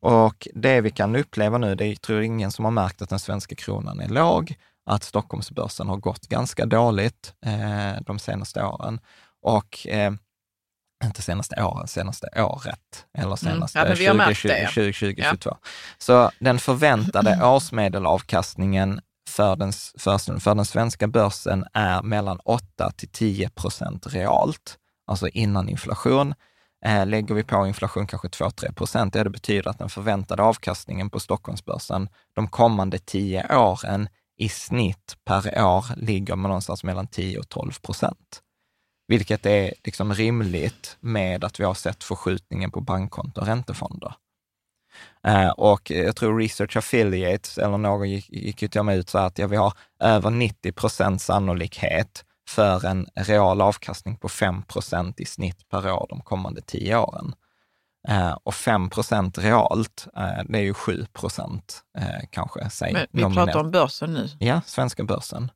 Och det vi kan uppleva nu, det är, tror jag ingen som har märkt att den svenska kronan är låg att Stockholmsbörsen har gått ganska dåligt eh, de senaste åren. Och eh, inte senaste åren, senaste året, eller senaste mm. ja, 2020, 2022. Ja. Så den förväntade årsmedelavkastningen för den, för, för den svenska börsen är mellan 8 till 10 procent realt, alltså innan inflation. Eh, lägger vi på inflation kanske 2-3 procent, det betyder att den förväntade avkastningen på Stockholmsbörsen de kommande tio åren i snitt per år ligger med någonstans mellan 10 och 12 procent. Vilket är liksom rimligt med att vi har sett förskjutningen på bankkonto och räntefonder. Uh, och jag tror Research Affiliates, eller någon gick, gick ju till och med ut så att ja, vi har över 90 procent sannolikhet för en real avkastning på 5 procent i snitt per år de kommande tio åren. Eh, och 5 procent realt, eh, det är ju 7 procent eh, kanske. Säg,
Men vi nominellt. pratar om börsen nu?
Ja, svenska börsen.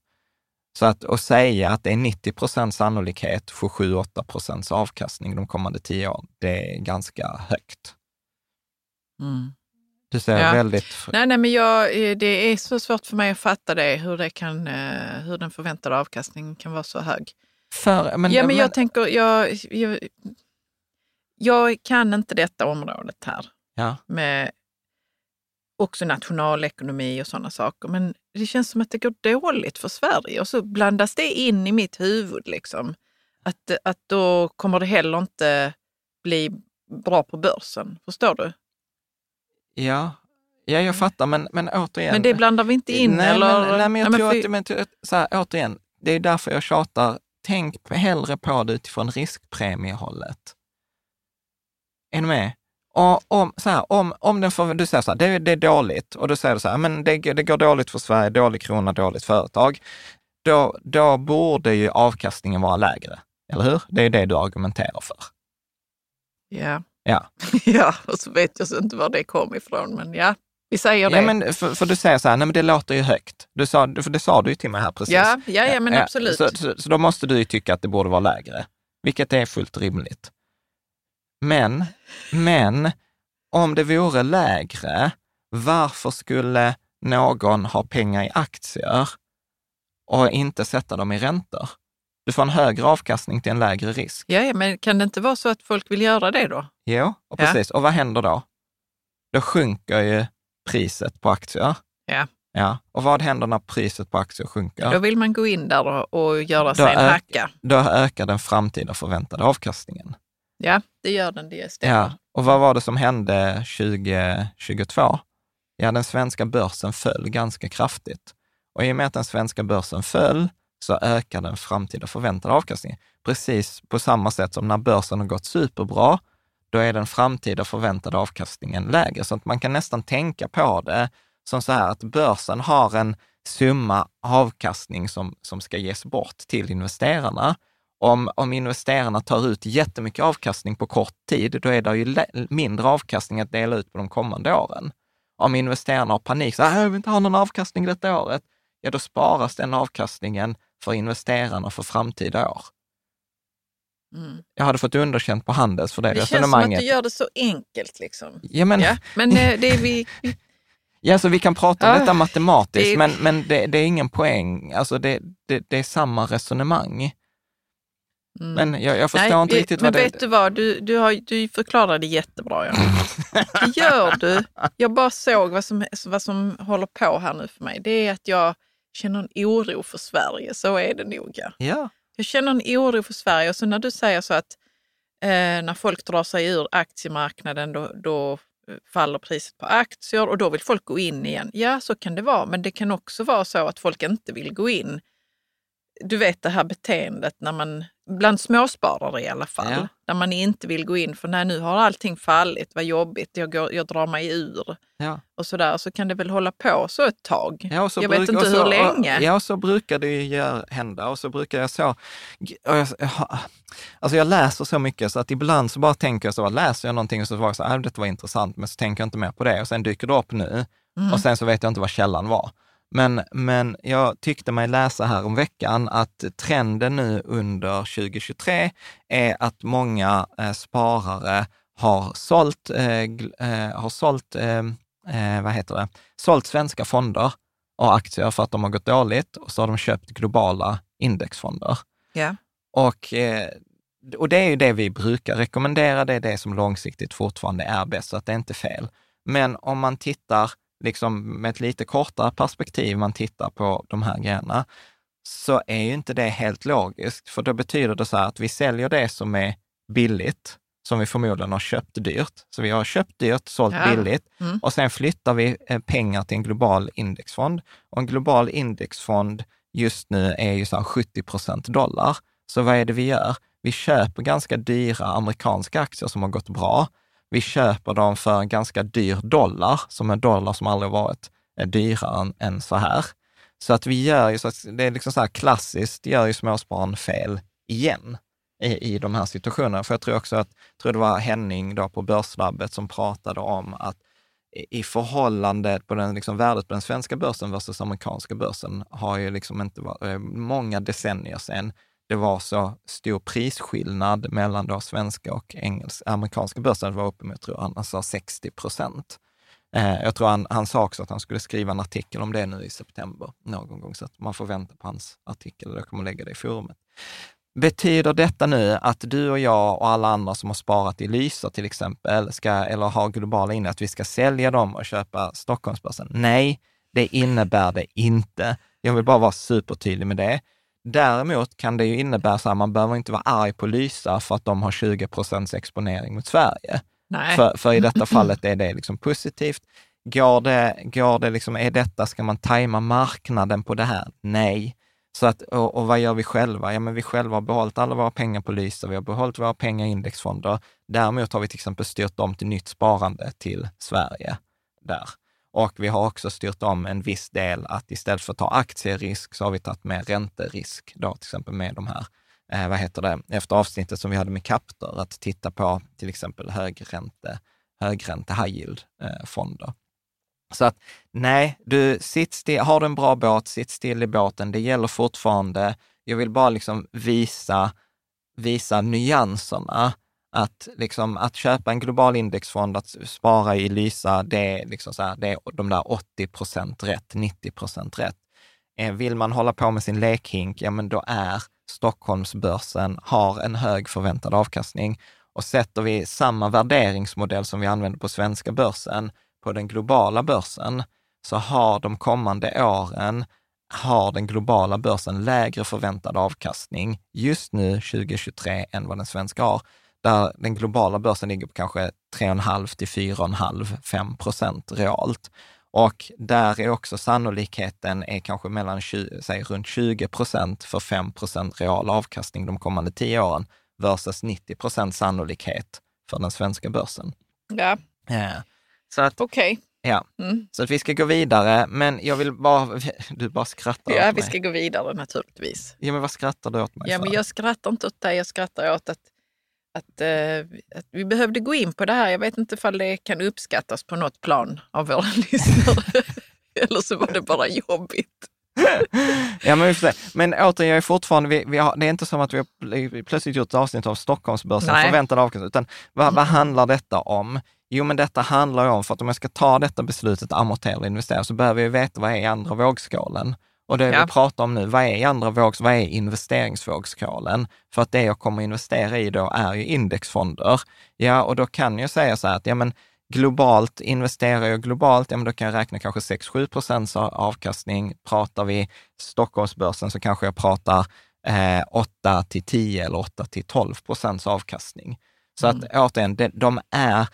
Så att, att säga att det är 90 procents sannolikhet för 7-8 procents avkastning de kommande tio åren, det är ganska högt.
Mm.
Du ser ja. väldigt...
Nej, nej, men jag, det är så svårt för mig att fatta det, hur, det kan, hur den förväntade avkastningen kan vara så hög.
För, men,
ja, men, men jag tänker, jag, jag, jag kan inte detta området här.
Ja.
Med också nationalekonomi och sådana saker. Men det känns som att det går dåligt för Sverige och så blandas det in i mitt huvud. Liksom. Att, att då kommer det heller inte bli bra på börsen. Förstår du?
Ja, ja jag fattar. Men, men återigen.
Men det blandar vi inte in?
Nej,
eller?
Men, nej, men jag nej, tror för... att, men, så här, återigen, det är därför jag tjatar. Tänk hellre på det utifrån riskpremiehållet. Är ni med? Och om, så här, om, om den får, du säger så här, det, det är dåligt och då säger du så här, men det, det går dåligt för Sverige, dålig krona, dåligt företag. Då, då borde ju avkastningen vara lägre, eller hur? Det är det du argumenterar för.
Ja.
Ja.
ja, och så vet jag så inte var det kom ifrån, men ja, vi säger det.
Ja, men för, för du säger så här, nej men det låter ju högt. Du sa, för det sa du ju till mig här precis.
Ja, ja, ja men absolut.
Så, så, så då måste du ju tycka att det borde vara lägre, vilket är fullt rimligt. Men, men om det vore lägre, varför skulle någon ha pengar i aktier och inte sätta dem i räntor? Du får en högre avkastning till en lägre risk.
Ja, men kan det inte vara så att folk vill göra det då?
Jo, och precis. Ja. Och vad händer då? Då sjunker ju priset på aktier.
Ja.
Ja, och vad händer när priset på aktier sjunker?
Då vill man gå in där och, och göra sig en hacka.
Då ökar den framtida förväntade avkastningen.
Ja, det gör den, det stämmer.
Ja, och vad var det som hände 2022? Ja, den svenska börsen föll ganska kraftigt. Och i och med att den svenska börsen föll så ökar den framtida förväntade avkastningen. Precis på samma sätt som när börsen har gått superbra, då är den framtida förväntade avkastningen lägre. Så att man kan nästan tänka på det som så här att börsen har en summa avkastning som, som ska ges bort till investerarna om, om investerarna tar ut jättemycket avkastning på kort tid, då är det ju mindre avkastning att dela ut på de kommande åren. Om investerarna har panik, så här, äh, jag vill inte ha någon avkastning detta året, ja då sparas den avkastningen för investerarna för framtida år. Mm. Jag hade fått underkänt på Handels för det, det resonemanget.
Det känns som att du gör det så enkelt. Liksom.
Ja, men,
ja, men eh, det är vi...
Ja, så vi kan prata om detta matematiskt, det... men, men det, det, är ingen poäng. Alltså det, det, är samma resonemang. Men jag, jag förstår
Nej,
inte
vi-
riktigt
men
vad det
vet du vad, du, du, har, du förklarar det jättebra. Ja. det gör du. Jag bara såg vad som, vad som håller på här nu för mig. Det är att jag känner en oro för Sverige, så är det nog. Ja.
Ja,
Jag känner en oro för Sverige och så när du säger så att eh, när folk drar sig ur aktiemarknaden då, då eh, faller priset på aktier och då vill folk gå in igen. Ja, så kan det vara, men det kan också vara så att folk inte vill gå in. Du vet det här beteendet när man, bland småsparare i alla fall,
Ja.
där man inte vill gå in för nej, nu har allting fallit, vad jobbigt, jag, går, jag drar mig ur
ja.
och sådär, så kan det väl hålla på så ett tag.
Ja,
jag vet inte
så,
hur länge.
Och, ja, och så brukar det ju hända och så brukar jag så... jag, alltså jag läser så mycket så att ibland så bara tänker jag så, läser jag någonting och så var jag så här, "Ah, detta var intressant, men så tänker jag inte mer på det och sen dyker det upp nu
Mm.
och sen så vet jag inte vad källan var. Men, men jag tyckte mig läsa här om veckan att trenden nu under 2023 är att många eh, sparare har sålt, eh, eh, har sålt eh, eh, vad heter det, sålt svenska fonder och aktier för att de har gått dåligt och så har de köpt globala indexfonder.
Ja.
Och, eh, och det är ju det vi brukar rekommendera, det är det som långsiktigt fortfarande är bäst, så att det är inte fel. Men om man tittar liksom med ett lite kortare perspektiv, man tittar på de här grejerna, så är ju inte det helt logiskt. För då betyder det så här att vi säljer det som är billigt, som vi förmodligen har köpt dyrt. Så vi har köpt dyrt, sålt
Ja.
billigt
Mm.
och sen flyttar vi eh, pengar till en global indexfond. Och en global indexfond just nu är ju så här 70 procent dollar. Så vad är det vi gör? Vi köper ganska dyra amerikanska aktier som har gått bra. Vi köper dem för en ganska dyr dollar, som en dollar som aldrig varit eh, dyrare än, än så här. Så att vi gör ju så att det är liksom så här klassiskt, gör ju småspararen fel igen i, i de här situationerna. För jag tror också att, jag tror det var Henning då på Börslabbet som pratade om att i- förhållande på den, liksom, värdet på den svenska börsen versus amerikanska börsen har ju liksom inte varit, eh, många decennier sedan det var så stor prisskillnad mellan då svenska och engelska, amerikanska börsen. Det var uppemot, tror jag tror han sa 60 procent. Eh, jag tror han, han sa också att han skulle skriva en artikel om det nu i september någon gång, så att man får vänta på hans artikel och jag kommer lägga det i forumet. Betyder detta nu att du och jag och alla andra som har sparat i Lysa till exempel, ska, eller har globala inne, att vi ska sälja dem och köpa Stockholmsbörsen? Nej, det innebär det inte. Jag vill bara vara supertydlig med det. Däremot kan det ju innebära så här, man behöver inte vara arg på Lysa för att de har 20 procents exponering mot Sverige. För, för i detta fallet är det liksom positivt. Går det, går det liksom, är detta, ska man tajma marknaden på det här? Nej. Så att, och, och vad gör vi själva? Ja, men vi själva har behållit alla våra pengar på Lysa, vi har behållit våra pengar i indexfonder. Däremot har vi till exempel styrt om till nytt sparande till Sverige där. Och vi har också styrt om en viss del att istället för att ta aktierisk så har vi tagit med ränterisk, då till exempel med de här, eh, vad heter det, efter avsnittet som vi hade med Captor, att titta på till exempel högränte, högränte high yield-fonder. Eh, så att nej, du sitt still, har du en bra båt, sitt still i båten. Det gäller fortfarande. Jag vill bara liksom visa, visa nyanserna. Att, liksom, att köpa en global indexfond, att spara i Lysa, det är, liksom så här, det är de där 80 procent rätt, 90 procent rätt. Eh, vill man hålla på med sin lekhink, ja men då är Stockholmsbörsen, har en hög förväntad avkastning. Och sätter vi samma värderingsmodell som vi använder på svenska börsen, på den globala börsen, så har de kommande åren, har den globala börsen lägre förväntad avkastning just nu 2023 än vad den svenska har. Där den globala börsen ligger på kanske 3,5 till 4,5-5 procent realt. Och där är också sannolikheten är kanske mellan 20, säg runt 20 procent för 5 procent real avkastning de kommande 10 åren versus 90 procent sannolikhet för den svenska börsen.
Ja,
Eh, Så att,
okej.
ja.
Mm.
Så att vi ska gå vidare, men jag vill bara, du bara skrattar
Ja,
åt
vi
mig.
ska gå vidare naturligtvis.
Ja, men vad skrattar du åt mig
Ja,
för?
men jag skrattar inte åt dig, jag skrattar åt att, att, eh, att vi behövde gå in på det här. Jag vet inte ifall det kan uppskattas på något plan av våra lyssnare. Eller så var det bara jobbigt.
Ja, men vi får se. Men återigen, jag är fortfarande, vi, vi har, det är inte som att vi har pl- plötsligt gjort ett avsnitt av Stockholmsbörsen,
Nej.
förväntad avkastning, utan vad, vad handlar detta om? Jo, men detta handlar om, för att om jag ska ta detta beslutet, amortera eller investera, så behöver jag veta vad är i andra vågskålen. Och det
Ja.
vi pratar om nu, vad är andra vågs, vad är investeringsvågskålen? För att det jag kommer investera i då är ju indexfonder. Ja, och då kan jag säga så här att, ja men globalt, investerar jag globalt, ja men då kan jag räkna kanske 6-7 procents avkastning. Pratar vi Stockholmsbörsen så kanske jag pratar eh, 8 till 10 eller 8 till 12 procents avkastning. Så att återigen, de, de är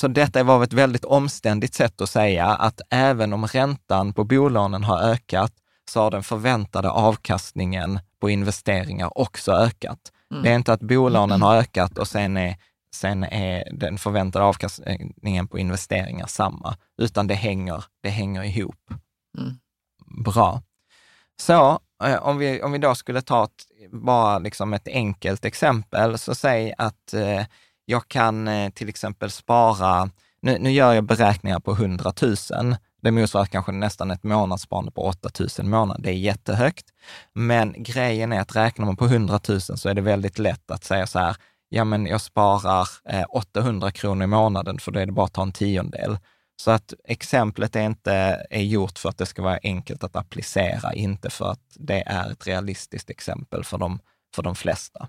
så detta var ett väldigt omständigt sätt att säga att även om räntan på bolånen har ökat, så har den förväntade avkastningen på investeringar också ökat. Det är inte att bolånen har ökat och sen är, sen är den förväntade avkastningen på investeringar samma, utan det hänger, det hänger ihop. Bra. Så eh, om vi, om vi då skulle ta ett, bara liksom ett enkelt exempel, så säg att eh, jag kan eh, till exempel spara, nu, nu gör jag beräkningar på 100 000. Det motsvarar kanske nästan ett månadssparande på 8 000 i månaden. Det är jättehögt. Men grejen är att räknar man på 100 000 så är det väldigt lätt att säga så här, ja men jag sparar eh, 800 kronor i månaden för då är det bara att ta en tiondel. Så att exemplet är inte är gjort för att det ska vara enkelt att applicera, inte för att det är ett realistiskt exempel för de, för de flesta.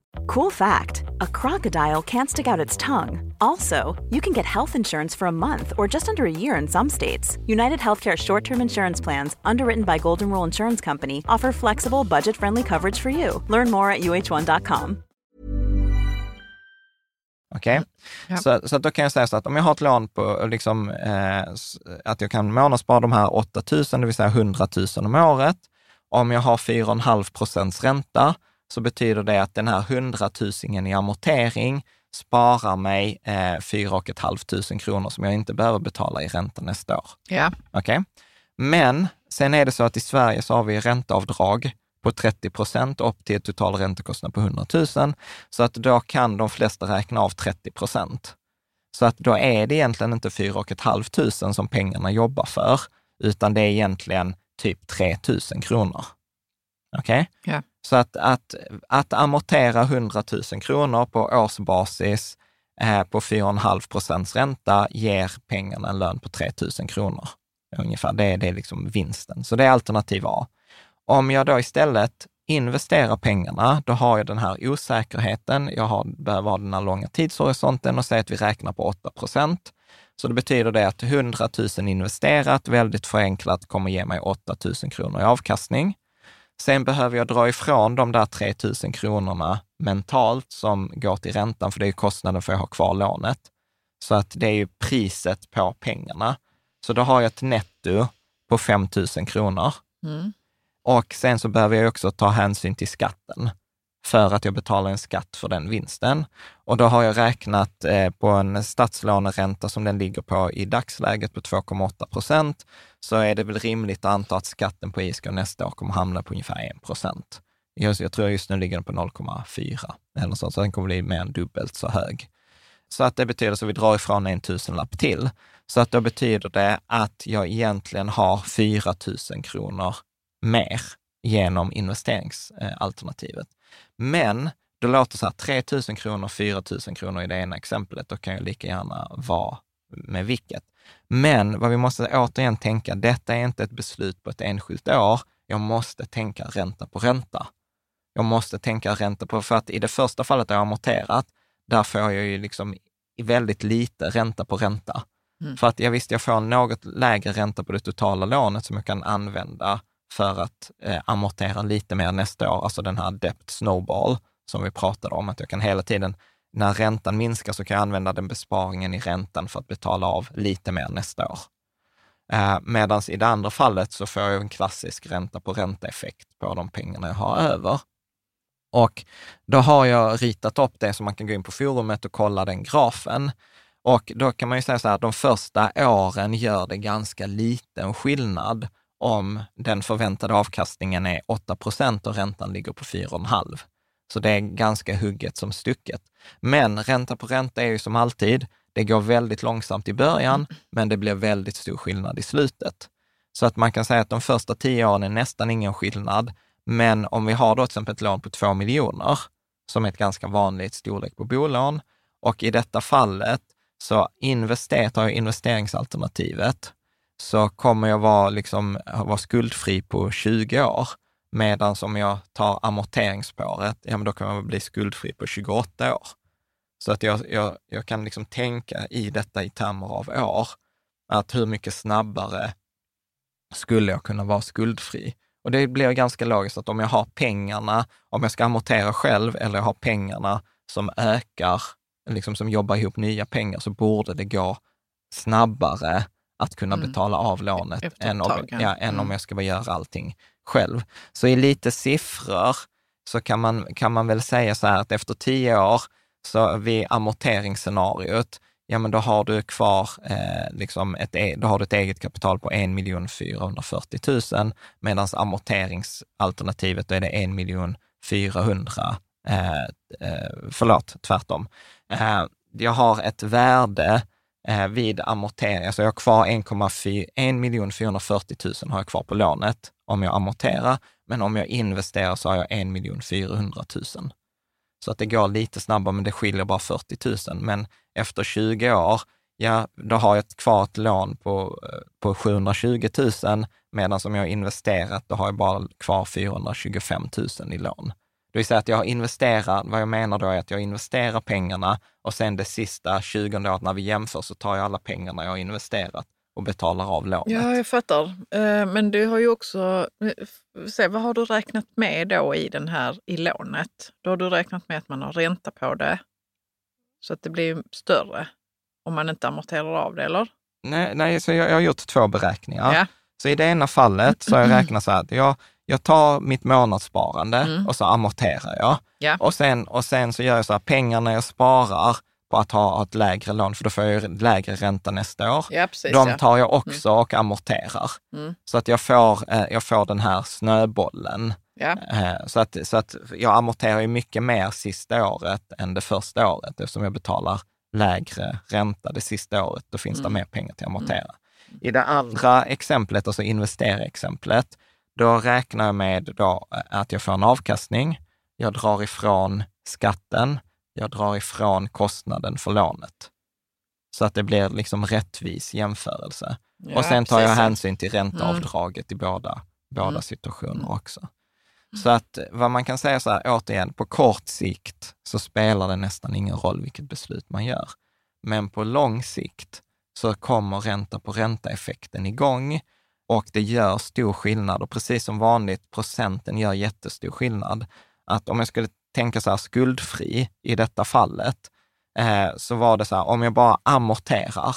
Cool fact a crocodile can't stick out its tongue. Also, you can get health insurance for a month or just under a year in some states. United Healthcare short term insurance plans, underwritten by Golden Rule Insurance Company, offer flexible, budget friendly coverage for you. Learn more at uh1.com.
Okej?
Ja.
Så, så då kan jag säga så att om jag har ett lån på, liksom, eh, att jag kan månadsspara de här 8 000, det vill säga 100 000 om året. Om jag har 4,5 procents ränta, så betyder det att den här 100 000 i amortering sparar mig eh, 4 500 kronor som jag inte behöver betala i ränta nästa år.
Ja.
Okej? Men sen är det så att i Sverige så har vi ränteavdrag på 30 procent upp till en total räntekostnad på 100 000. Så att då kan de flesta räkna av 30 procent. Så att då är det egentligen inte 4 500 som pengarna jobbar för, utan det är egentligen typ 3 000 kronor. Okej?
Ja.
Så att, att, att amortera 100 000 kronor på årsbasis eh, på 4,5 procents ränta ger pengarna en lön på 3 000 kronor. Ungefär, det är, det är liksom vinsten. Så det är alternativ A. Om jag då istället investerar pengarna, då har jag den här osäkerheten. Jag har, behöver ha den här långa tidshorisonten och säger att vi räknar på 8 procent. Så det betyder det att 100 000 investerat, väldigt förenklat, kommer ge mig 8 000 kronor i avkastning. Sen behöver jag dra ifrån de där 3 000 kronorna mentalt som går till räntan, för det är kostnaden för att ha kvar lånet. Så att det är ju priset på pengarna. Så då har jag ett netto på 5 000 kronor.
Mm.
Och sen så behöver jag också ta hänsyn till skatten för att jag betalar en skatt för den vinsten. Och då har jag räknat eh, på en statslåneränta som den ligger på i dagsläget på 2,8 procent, så är det väl rimligt att anta att skatten på ISK nästa år kommer hamna på ungefär 1 procent. Jag, tror just nu ligger den på 0,4 eller så, så den kommer bli mer än dubbelt så hög. Så att det betyder att vi drar ifrån en tusenlapp till. Så att då betyder det att jag egentligen har 4 000 kronor mer genom investeringsalternativet. Men det låter så här, 3 000 kronor, 4 000 kronor i det ena exemplet, då kan jag lika gärna vara med vilket. Men vad vi måste återigen tänka, detta är inte ett beslut på ett enskilt år. Jag måste tänka ränta på ränta. Jag måste tänka ränta på, för att i det första fallet har jag amorterat, där får jag ju liksom väldigt lite ränta på ränta. För att jag visst, jag får något lägre ränta på det totala lånet som jag kan använda för att eh, amortera lite mer nästa år, alltså den här debt snowball som vi pratade om, att jag kan hela tiden, när räntan minskar så kan jag använda den besparingen i räntan för att betala av lite mer nästa år. Eh, Medan i det andra fallet så får jag en klassisk ränta på ränta-effekt på de pengarna jag har över. Och då har jag ritat upp det så man kan gå in på forumet och kolla den grafen. Och då kan man ju säga så här, de första åren gör det ganska liten skillnad om den förväntade avkastningen är 8 procent och räntan ligger på 4,5. Så det är ganska hugget som stucket. Men ränta på ränta är ju som alltid, det går väldigt långsamt i början, men det blir väldigt stor skillnad i slutet. Så att man kan säga att de första tio åren är nästan ingen skillnad. Men om vi har då till exempel ett lån på 2 miljoner, som är ett ganska vanligt storlek på bolån, och i detta fallet så invester, tar jag investeringsalternativet, så kommer jag vara, liksom, vara skuldfri på 20 år. Medan om jag tar amorteringsspåret, ja men då kan jag bli skuldfri på 28 år. Så att jag, jag, jag kan liksom tänka i detta i termer av år, att hur mycket snabbare skulle jag kunna vara skuldfri? Och det blir ganska logiskt att om jag har pengarna, om jag ska amortera själv eller jag har pengarna som ökar, liksom som jobbar ihop nya pengar, så borde det gå snabbare att kunna
Mm.
betala av lånet än, om,
ja.
än om
Mm.
jag ska bara göra allting själv. Så i lite siffror så kan man, kan man väl säga så här att efter tio år, så vid amorteringsscenariot, ja men då har du kvar eh, liksom ett, e, då har du ett eget kapital på 1 440 000, medan amorteringsalternativet då är det 1 400 eh, eh, förlåt, tvärtom. Eh, jag har ett värde Eh, vid amortering, alltså jag har kvar 1 440 000 har jag kvar på lånet om jag amorterar, men om jag investerar så har jag 1 400 000. Så att det går lite snabbare, men det skiljer bara 40 000. Men efter 20 år, ja, då har jag kvar ett lån på, eh, på 720 000, medan som jag har investerat, då har jag bara kvar 425 000 i lån. Det vill säga att jag har investerat, vad jag menar då är att jag investerar pengarna och sen det sista 20 året när vi jämför så tar jag alla pengarna jag har investerat och betalar av lånet.
Ja, jag fattar. Eh, Men du har ju också... eh, Se, vad har du räknat med då i den här i lånet? Då har du räknat med att man har ränta på det så att det blir större om man inte amorterar av det, eller?
Nej, nej så jag, jag har gjort två beräkningar.
Ja.
Så i det ena fallet så har jag räknat så här att jag, jag tar mitt månadssparande
Mm.
och så amorterar jag.
Ja.
Och, sen, och sen så gör jag så här, pengarna jag sparar på att ha ett lägre lån, för då får jag lägre ränta nästa år.
Ja, precis.
De tar jag också och amorterar.
Mm.
Så att jag får, eh, jag får den här snöbollen.
Ja.
Eh, Så att, så att jag amorterar ju mycket mer sista året än det första året eftersom jag betalar lägre ränta det sista året. Då finns det mer pengar till att amortera. I det andra exemplet, alltså investerarexemplet, då räknar jag med då eh, att jag får en avkastning. Jag drar ifrån skatten. Jag drar ifrån kostnaden för lånet. Så att det blir liksom rättvis jämförelse.
Ja,
och sen tar jag
precis. Mm.
hänsyn till ränteavdraget i båda, båda
Mm.
situationer också. Så att vad man kan säga så här, återigen, på kort sikt så spelar det nästan ingen roll vilket beslut man gör. Men på lång sikt så kommer ränta på ränta-effekten igång och det gör stor skillnad. Och precis som vanligt, procenten gör jättestor skillnad. Att om jag skulle tänka så här skuldfri i detta fallet, eh, så var det så här, om jag bara amorterar,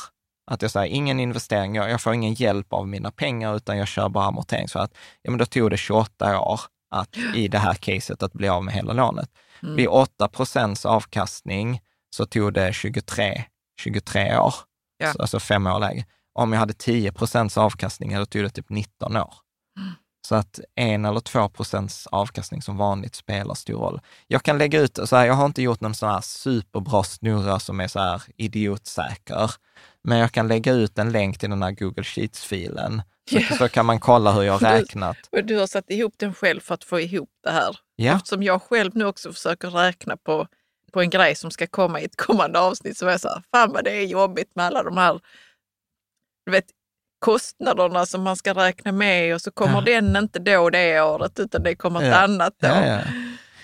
att jag säger ingen investering, jag, jag får ingen hjälp av mina pengar, utan jag kör bara amortering. Så att, ja, men då tog det 28 år att, i det här caset att bli av med hela lånet.
Mm.
Vid 8 procents avkastning så tog det 23, 23 år,
Ja.
så, alltså fem år lägre. Om jag hade 10 procents avkastning, då tog det typ 19 år. Så att en eller två procents avkastning som vanligt spelar stor roll. Jag kan lägga ut, så här, jag har inte gjort någon sån här superbra snurra som är så här idiotsäker, men jag kan lägga ut en länk till den här Google Sheets-filen, så,
Ja.
så kan man kolla hur jag har
Du-
räknat.
Och du har satt ihop den själv för att få ihop det här.
Ja.
Eftersom jag själv nu också försöker räkna på, på en grej som ska komma i ett kommande avsnitt så är jag så här, fan vad det är jobbigt med alla de här du vet, kostnaderna som man ska räkna med och så kommer
Ja.
den inte då det året utan det kommer ett
Ja.
annat då.
Ja, ja.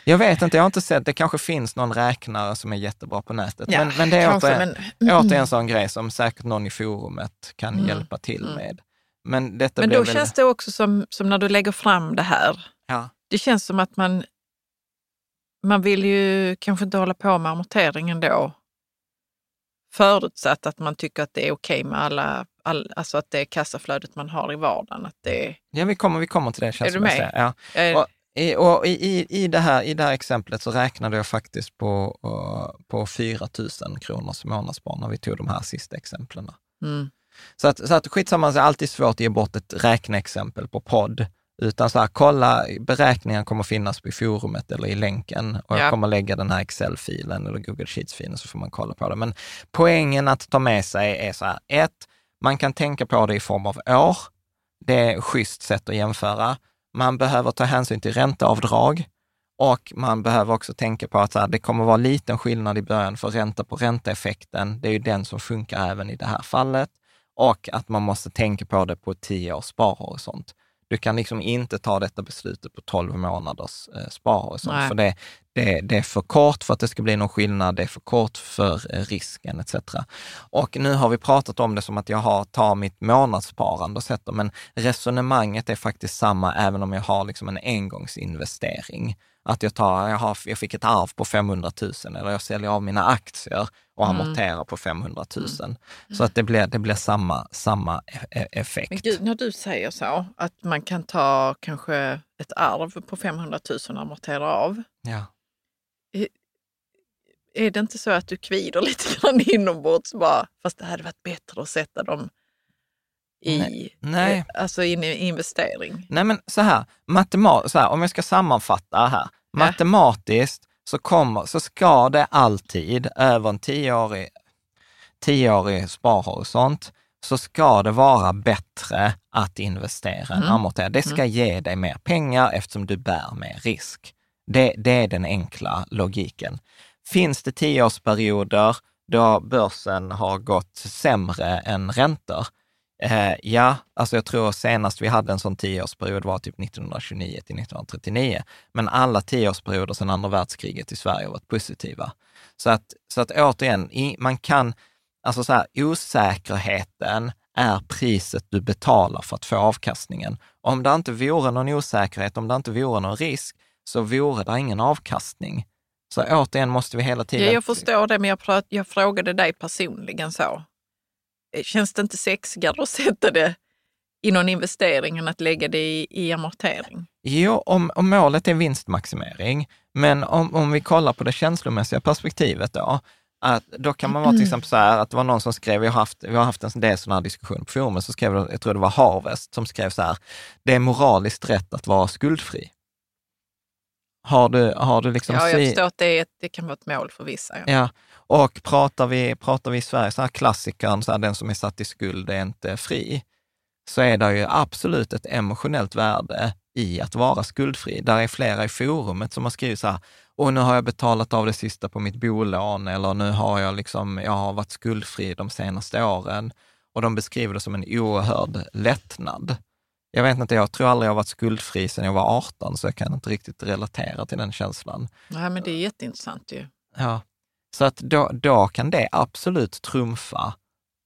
Jag vet inte, jag har inte sett, det kanske finns någon räknare som är jättebra på nätet. Men, men det är
kanske,
återigen,
men-
återigen en sån grej som säkert någon i forumet kan
Mm,
hjälpa till
mm.
med. Men, detta
Men då
väl,
känns det också som, som när du lägger fram det här.
Ja.
Det känns som att man, man vill ju kanske inte hålla på med amorteringen då. Förutsatt att man tycker att det är okej med alla, all, alltså att det kassaflödet man har i vardagen. Att det,
Ja, vi kommer, vi kommer till det känns
Är du med?
Ja.
är,
Och, i, och i, i, det här, I det här exemplet så räknade jag faktiskt på, uh, på 4 000 kronors månadsspar när vi tog de här sista exemplen.
mm,
Så att, så att skitsamma, det är alltid svårt att ge bort ett räkneexempel på podd. Utan så här, kolla, beräkningen kommer finnas i forumet eller i länken och
Ja.
jag kommer lägga den här Excel-filen eller Google Sheets-filen så får man kolla på det. Men poängen att ta med sig är så här, ett, man kan tänka på det i form av år. Det är ett schysst sätt att jämföra. Man behöver ta hänsyn till ränteavdrag och man behöver också tänka på att här, det kommer vara liten skillnad i början för ränta på ränteeffekten. Det är ju den som funkar även i det här fallet. Och att man måste tänka på det på tio års sparhorisont. Du kan liksom inte ta detta beslutet på 12 månaders eh, sparhorisont, för det, det, det är för kort för att det ska bli någon skillnad, det är för kort för eh, risken etc. Och nu har vi pratat om det som att jag har, tar mitt månadssparande och sätter, men resonemanget är faktiskt samma även om jag har liksom en engångsinvestering. Att jag, tar, jag, har, jag fick ett arv på 500 000 eller jag säljer av mina aktier och
Mm.
amorterar på 500 000. Så att det blir, det blir samma, samma e- e- effekt.
men gud, när du säger så, att man kan ta kanske ett arv på 500 000 och amortera av.
Ja.
Är det inte så att du kvider lite grann inombords bara, fast det hade varit bättre att sätta dem i,
Nej. Nej.
eh, Alltså in i investering?
Nej men så här, matemat, så här, om jag ska sammanfatta här. Matematiskt så, kommer, så ska det alltid, över en tioårig, tioårig sparhorisont, så ska det vara bättre att investera än amortera. Det ska ge dig mer pengar eftersom du bär mer risk. Det, det är den enkla logiken. Finns det tioårsperioder då börsen har gått sämre än räntor, Eh, ja, alltså jag tror senast vi hade en sån tioårsperiod var typ 1929 till 1939. Men alla tioårsperioder sedan andra världskriget i Sverige har varit positiva. Så att, så att återigen, i, man kan, alltså så här, osäkerheten är priset du betalar för att få avkastningen. Om det inte vore någon osäkerhet, om det inte vore någon risk, så vore det ingen avkastning. Så återigen måste vi hela tiden...
Ja, jag förstår det, men jag, jag frågade dig personligen så. Eh, Känns det inte sexigare att sätta det i någon investering än att lägga det i, i amortering?
Jo, om, om målet är vinstmaximering, men om, om vi kollar på det känslomässiga perspektivet då, att då kan man vara till exempel så här, att det var någon som skrev, vi har haft, vi har haft en del sådana här diskussioner på forumet, så skrev, jag tror det var Harvest, som skrev så här, det är moraliskt rätt att vara skuldfri. Har du, har du liksom...
Ja, jag förstår att det, är det kan vara ett mål för vissa. Ja.
Ja, och pratar vi, pratar vi i Sverige, så här klassikern, så här, den som är satt i skuld är inte fri, så är det ju absolut ett emotionellt värde i att vara skuldfri. Där är flera i forumet som har skrivit så här, och nu har jag betalat av det sista på mitt bolån, eller nu har jag liksom, jag har varit skuldfri de senaste åren. Och de beskriver det som en oerhörd lättnad. Jag vet inte, jag tror aldrig jag har varit skuldfri sedan jag var 18, så jag kan inte riktigt relatera till den känslan.
Nej, men det är jätteintressant ju.
Ja, så att då, då kan det absolut trumfa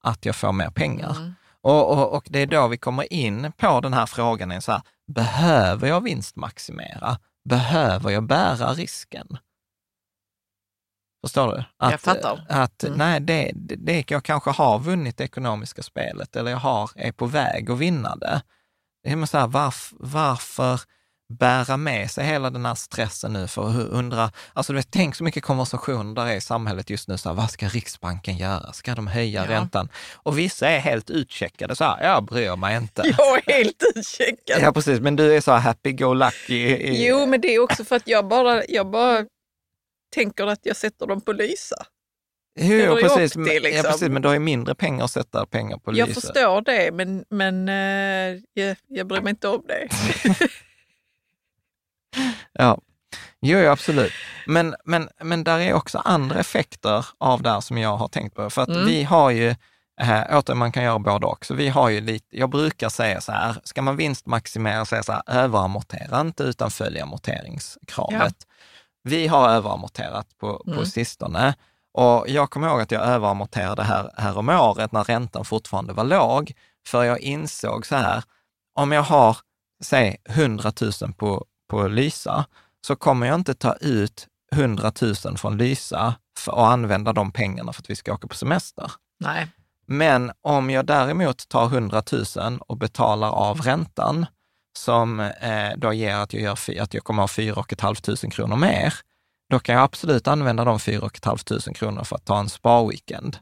att jag får mer pengar.
Mm.
Och, och, och det är då vi kommer in på den här frågan, är så här, behöver jag vinstmaximera? Behöver jag bära risken? Förstår du? Att,
Jag fattar.
Att,
Mm.
Nej, det, det, jag kanske har vunnit det ekonomiska spelet eller jag har, är på väg att vinna det. Det är så här, varf, varför bära med sig hela den här stressen nu för att undra, alltså du vet, tänk så mycket konversationer där är i samhället just nu, så här, vad ska Riksbanken göra? Ska de höja
Ja.
räntan? Och vissa är helt utcheckade, så här, jag bryr mig inte.
Jag är helt utcheckad.
Ja, precis, men du är så här happy-go-lucky.
Jo, men det är också för att jag bara, jag bara tänker att jag sätter dem på lysa.
jo, precis,
till, liksom.
ja, precis, men du har ju mindre pengar att sätta pengar på
Jag
lyset.
förstår det, men, men eh, jag, jag bryr mig inte om det.
Ja, jo, jo absolut. Men, men, men där är också andra effekter av det här som jag har tänkt på. För att
Mm.
vi har ju, äh, återigen man kan göra både och. Så vi har ju lite, jag brukar säga så här, ska man vinstmaximera, säga så här, överamortera inte utan följ amorteringskravet. Vi har överamorterat på, på
Mm.
sistone. Och jag kommer ihåg att jag överamorterade här, här om året när räntan fortfarande var låg. För jag insåg så här, om jag har, säg 100 000 på, på Lysa, så kommer jag inte ta ut 100 000 från Lysa att använda de pengarna för att vi ska åka på semester.
Nej.
Men om jag däremot tar 100 000 och betalar av räntan, som eh, då ger att jag, gör, att jag kommer ha 4 500 kronor mer, då kan jag absolut använda de 4 500 kronor för att ta en spa-weekend.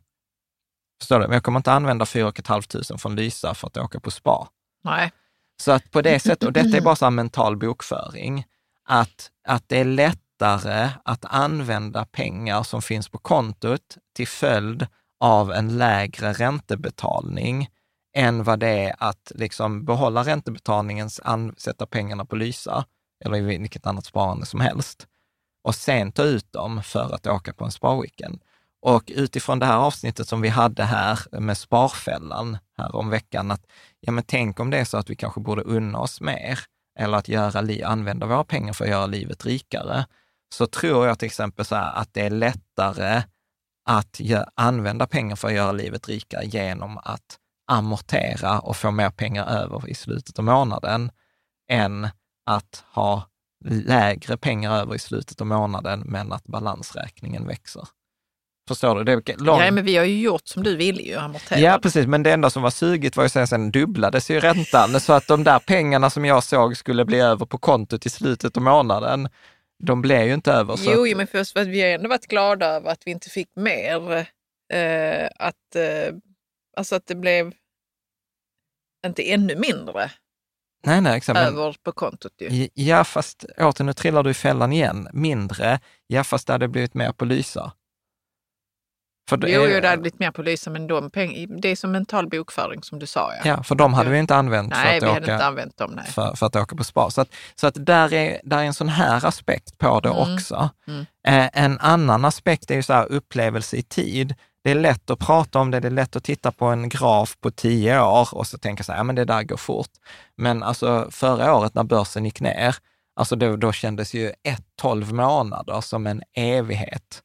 Förstår du? Men jag kommer inte använda 4 500 från Lysa för att åka på spa.
Nej.
Så att på det sättet, och detta är bara så mental bokföring, att, att det är lättare att använda pengar som finns på kontot till följd av en lägre räntebetalning än vad det är att liksom behålla räntebetalningen, sätta pengarna på Lysa eller i vilket annat sparande som helst och sen ta ut dem för att åka på en sparweekend. Och utifrån det här avsnittet som vi hade här med Sparfällan här om veckan, att ja, men tänk om det är så att vi kanske borde unna oss mer eller att göra, använda våra pengar för att göra livet rikare, så tror jag till exempel så här, att det är lättare att använda pengar för att göra livet rikare genom att amortera och få mer pengar över i slutet av månaden än att ha lägre pengar över i slutet av månaden, men att balansräkningen växer. Förstår du? Det
lång... Ja, men vi har ju gjort som du ville ju, amorterat.
Ja, precis. Men det enda som var sugigt var ju att sen dubblades ju räntan. så att de där pengarna som jag såg skulle bli över på kontot i slutet av månaden, de blev ju inte över.
jo,
att...
men först, vi har ändå varit glada över att vi inte fick mer. Eh, att, eh, alltså att det blev inte ännu mindre.
Nej, nej, exakt.
Över på kontot ju.
Ja, fast åter nu trillar du i fällan igen. Mindre, ja fast det hade blivit mer på Lysa.
För det, jo, jo, det hade blivit mer Lysa, men de peng, det är som mental bokföring som du sa. Ja,
ja för de hade vi inte använt,
nej,
för, att
åka, inte använt dem, nej.
För, för, att åka på spa. Så att, så att där, är, där är en sån här aspekt på det mm. också. Mm. Eh, en annan aspekt är ju så här upplevelse i tid. Det är lätt att prata om det, det är lätt att titta på en graf på tio år och så tänka så här, ja men det där går fort. Men alltså förra året när börsen gick ner, alltså då, då kändes ju ett, tolv månader som en evighet.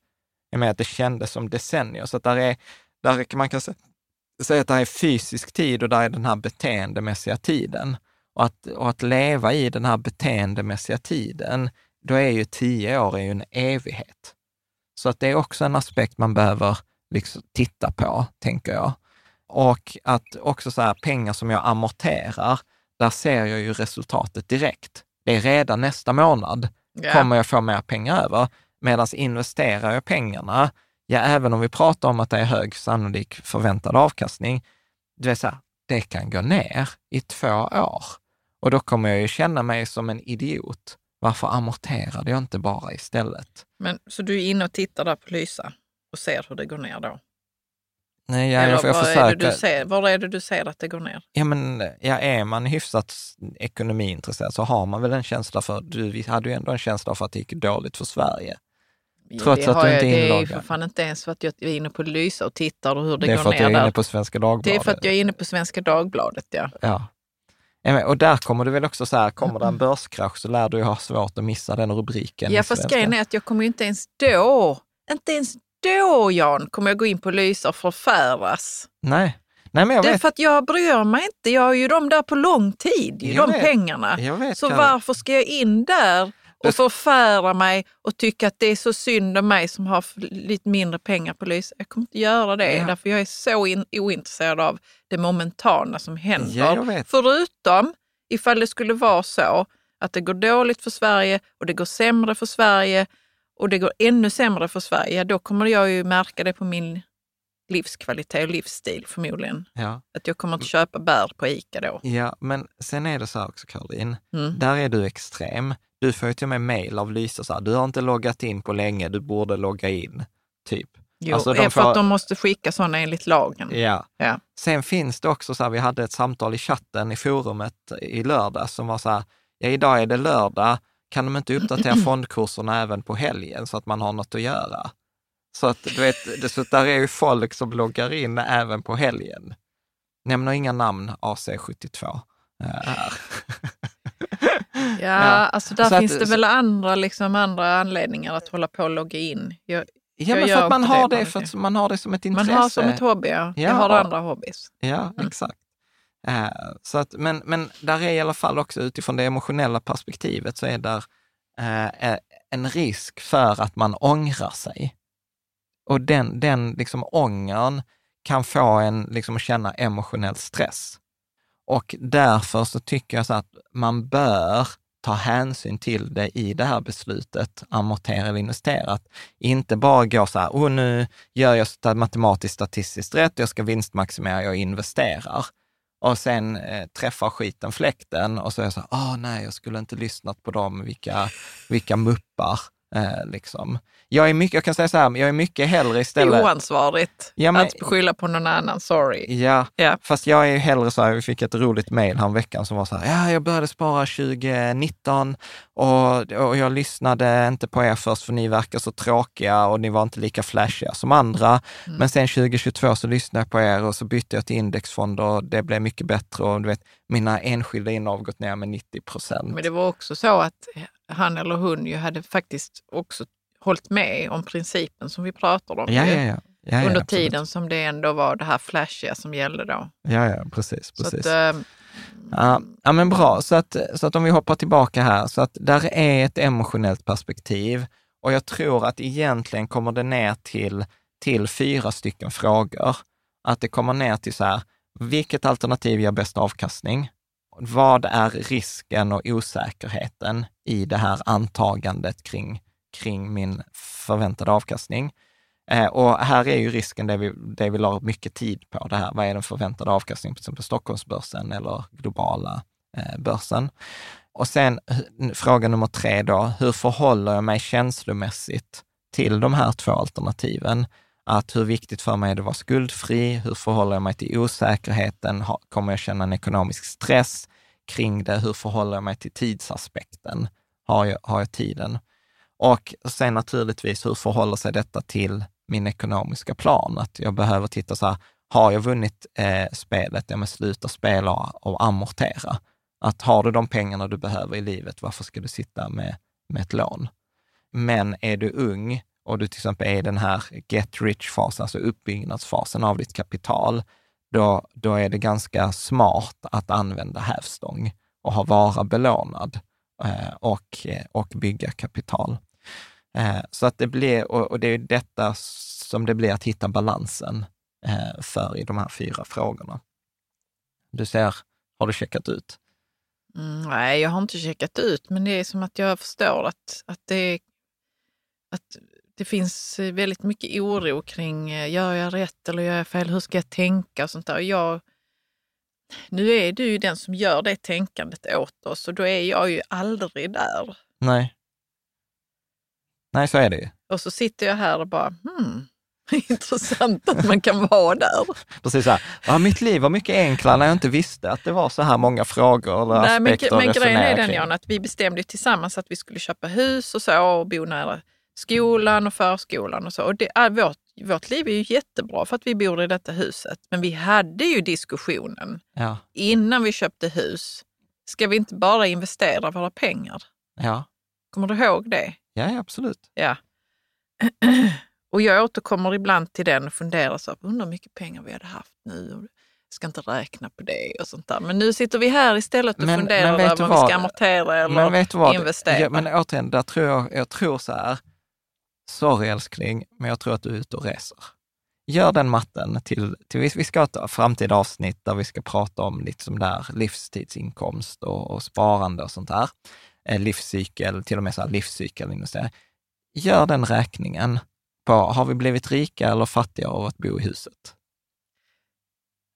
Jag menar att det kändes som decennier. Så att där är, där man kan säga att det är fysisk tid och där är den här beteendemässiga tiden. Och att, och att leva i den här beteendemässiga tiden, då är ju tio år är ju en evighet. Så att det är också en aspekt man behöver liksom titta på, tänker jag. Och att också så här, pengar som jag amorterar, där ser jag ju resultatet direkt. Det är redan nästa månad yeah. kommer jag få mer pengar över. Medan investerar jag pengarna, ja, även om vi pratar om att det är hög sannolik förväntad avkastning, det, är så här, det kan gå ner i två år. Och då kommer jag ju känna mig som en idiot. Varför amorterade jag inte bara istället?
Men, så du är inne och tittar där på Lysa? och ser hur det går ner då?
Nej, jag, jag, jag
var,
försöka...
är det du ser, var är det du ser att det går ner?
Ja, men ja, är man hyfsat ekonomiintresserad så har man väl en känsla för, du hade ju ändå en känsla för att det gick dåligt för Sverige.
Trots det att du inte är inloggad. Det är för fan inte ens för att jag är inne på Lysa och tittar hur det, går ner där.
Det är för att jag är inne på Svenska Dagbladet.
Det är för att jag är inne på Svenska Dagbladet, ja.
ja. Och där kommer du väl också så här, kommer det en börskrasch så lär du ju ha svårt att missa den rubriken.
Ja, fast grejen är att jag kommer ju inte ens då, inte ens då, Jan, kommer jag gå in på Lysa och förfäras.
Nej. Nej, men jag
det är
vet.
för att jag bryr mig inte. Jag har ju dem där på lång tid, ju, de
vet.
pengarna.
Vet,
så varför ska jag in där och förfära mig och tycka att det är så synd om mig som har lite mindre pengar på Lysa? Jag kommer inte göra det, ja. därför jag är så in, ointresserad av det momentana som händer.
Ja,
Förutom ifall det skulle vara så att det går dåligt för Sverige och det går sämre för Sverige och det går ännu sämre för Sverige, då kommer jag ju märka det på min livskvalitet och livsstil förmodligen.
Ja.
Att jag kommer att köpa bär på ICA då.
Ja, men sen är det så här också Caroline, mm. där är du extrem. Du får ju till och med mejl av Lysa så här, du har inte loggat in på länge, du borde logga in. Typ.
Jo, alltså, de för får... att de måste skicka sådana enligt lagen.
Ja.
ja.
Sen finns det också så här, vi hade ett samtal i chatten i forumet i lördag som var så här, ja idag är det lördag, kan de inte uppdatera fondkurserna även på helgen så att man har något att göra? Så att du vet, så där är ju folk som loggar in även på helgen. Nämner inga namn AC72 eh, här.
Ja, alltså där så finns att, det väl andra, liksom, andra anledningar att hålla på och logga in. Jag,
ja, men för att man har det, för att man har det som ett intresse.
Man har som ett hobby, ja. ja jag har andra hobbys.
Ja, mm. exakt. Eh, så att, men, men där är i alla fall också utifrån det emotionella perspektivet så är där eh, en risk för att man ångrar sig. Och den, den liksom ångern kan få en liksom att känna emotionell stress. Och därför så tycker jag så att man bör ta hänsyn till det i det här beslutet, amortera eller investera. Inte bara gå så här, oh, nu gör jag matematiskt statistiskt rätt, jag ska vinstmaximera, jag investerar. Och sen eh, träffar skiten fläkten och så är jag så här, åh oh, nej, jag skulle inte lyssnat på dem, vilka, vilka muppar. Eh, liksom. jag, är mycket, jag kan säga så här, jag är mycket hellre istället...
Det är oansvarigt ja, men, att skylla på någon annan, sorry.
Ja, yeah. fast jag är hellre så här, vi fick ett roligt mejl veckan som var så här, ja, jag började spara 2019 och, och jag lyssnade inte på er först för ni verkar så tråkiga och ni var inte lika flashiga som andra. Mm. Men sen 2022 så lyssnade jag på er och så bytte jag till indexfonder och det blev mycket bättre och du vet, mina enskilda innehav gått ner med 90 procent.
Men det var också så att han eller hon ju hade faktiskt också hållit med om principen som vi pratade om.
Ja, ja, ja. Ja,
under tiden som det ändå var det här flashiga som gällde då.
Ja, ja precis. precis. Att, äh, ja, ja, men bra. Så att, så att om vi hoppar tillbaka här, så att där är ett emotionellt perspektiv och jag tror att egentligen kommer det ner till, till fyra stycken frågor. Att det kommer ner till så här, vilket alternativ ger bäst avkastning? Vad är risken och osäkerheten i det här antagandet kring, kring min förväntade avkastning? Eh, och här är ju risken det vi, det vi la mycket tid på, det här, vad är den förväntade avkastningen på till exempel Stockholmsbörsen eller globala eh, börsen? Och sen eh, fråga nummer tre då, hur förhåller jag mig känslomässigt till de här två alternativen? Att hur viktigt för mig är det att vara skuldfri? Hur förhåller jag mig till osäkerheten? Kommer jag känna en ekonomisk stress kring det? Hur förhåller jag mig till tidsaspekten? Har jag, har jag tiden? Och sen naturligtvis, hur förhåller sig detta till min ekonomiska plan? Att jag behöver titta så här, har jag vunnit eh, spelet, ja men sluta spela och amortera. Att har du de pengarna du behöver i livet, varför ska du sitta med, med ett lån? Men är du ung och du till exempel är i den här get rich-fasen, alltså uppbyggnadsfasen av ditt kapital, då, då är det ganska smart att använda hävstång och ha vara belånad eh, och, eh, och bygga kapital. Eh, så att det blir, och, och, det är detta som det blir att hitta balansen eh, för i de här fyra frågorna. Du ser, har du checkat ut?
Mm, nej, jag har inte checkat ut, men det är som att jag förstår att, att det att det finns eh, väldigt mycket oro kring, eh, gör jag rätt eller gör jag fel? Hur ska jag tänka? och sånt där. Jag, nu är du ju den som gör det tänkandet åt oss och då är jag ju aldrig där.
Nej. Nej, så är det ju.
Och så sitter jag här och bara, hmm, intressant att man kan vara där.
Precis så här, ja, mitt liv var mycket enklare när jag inte visste att det var så här många frågor eller Nej, aspekter
men, men grejen är den Jan, att vi bestämde tillsammans att vi skulle köpa hus och så och bo nära skolan och förskolan och så. Och det är, vårt, vårt liv är ju jättebra för att vi bor i detta huset. Men vi hade ju diskussionen
ja.
innan vi köpte hus. Ska vi inte bara investera våra pengar?
Ja.
Kommer du ihåg det?
Ja, absolut.
Ja. Och jag återkommer ibland till den och funderar så, undrar hur mycket pengar vi hade haft nu. Jag ska inte räkna på det och sånt där. Men nu sitter vi här istället och men, funderar över om vi ska amortera eller investera.
Ja, men återigen, där tror jag, jag tror så här, sorry älskling, men jag tror att du är ute och reser. Gör den matten till, till vi ska ha ett framtida avsnitt där vi ska prata om lite som där livstidsinkomst och, och sparande och sånt där. Eh, livscykel, till och med så här livscykelinvestering. Gör den räkningen på, har vi blivit rika eller fattiga av att bo i huset?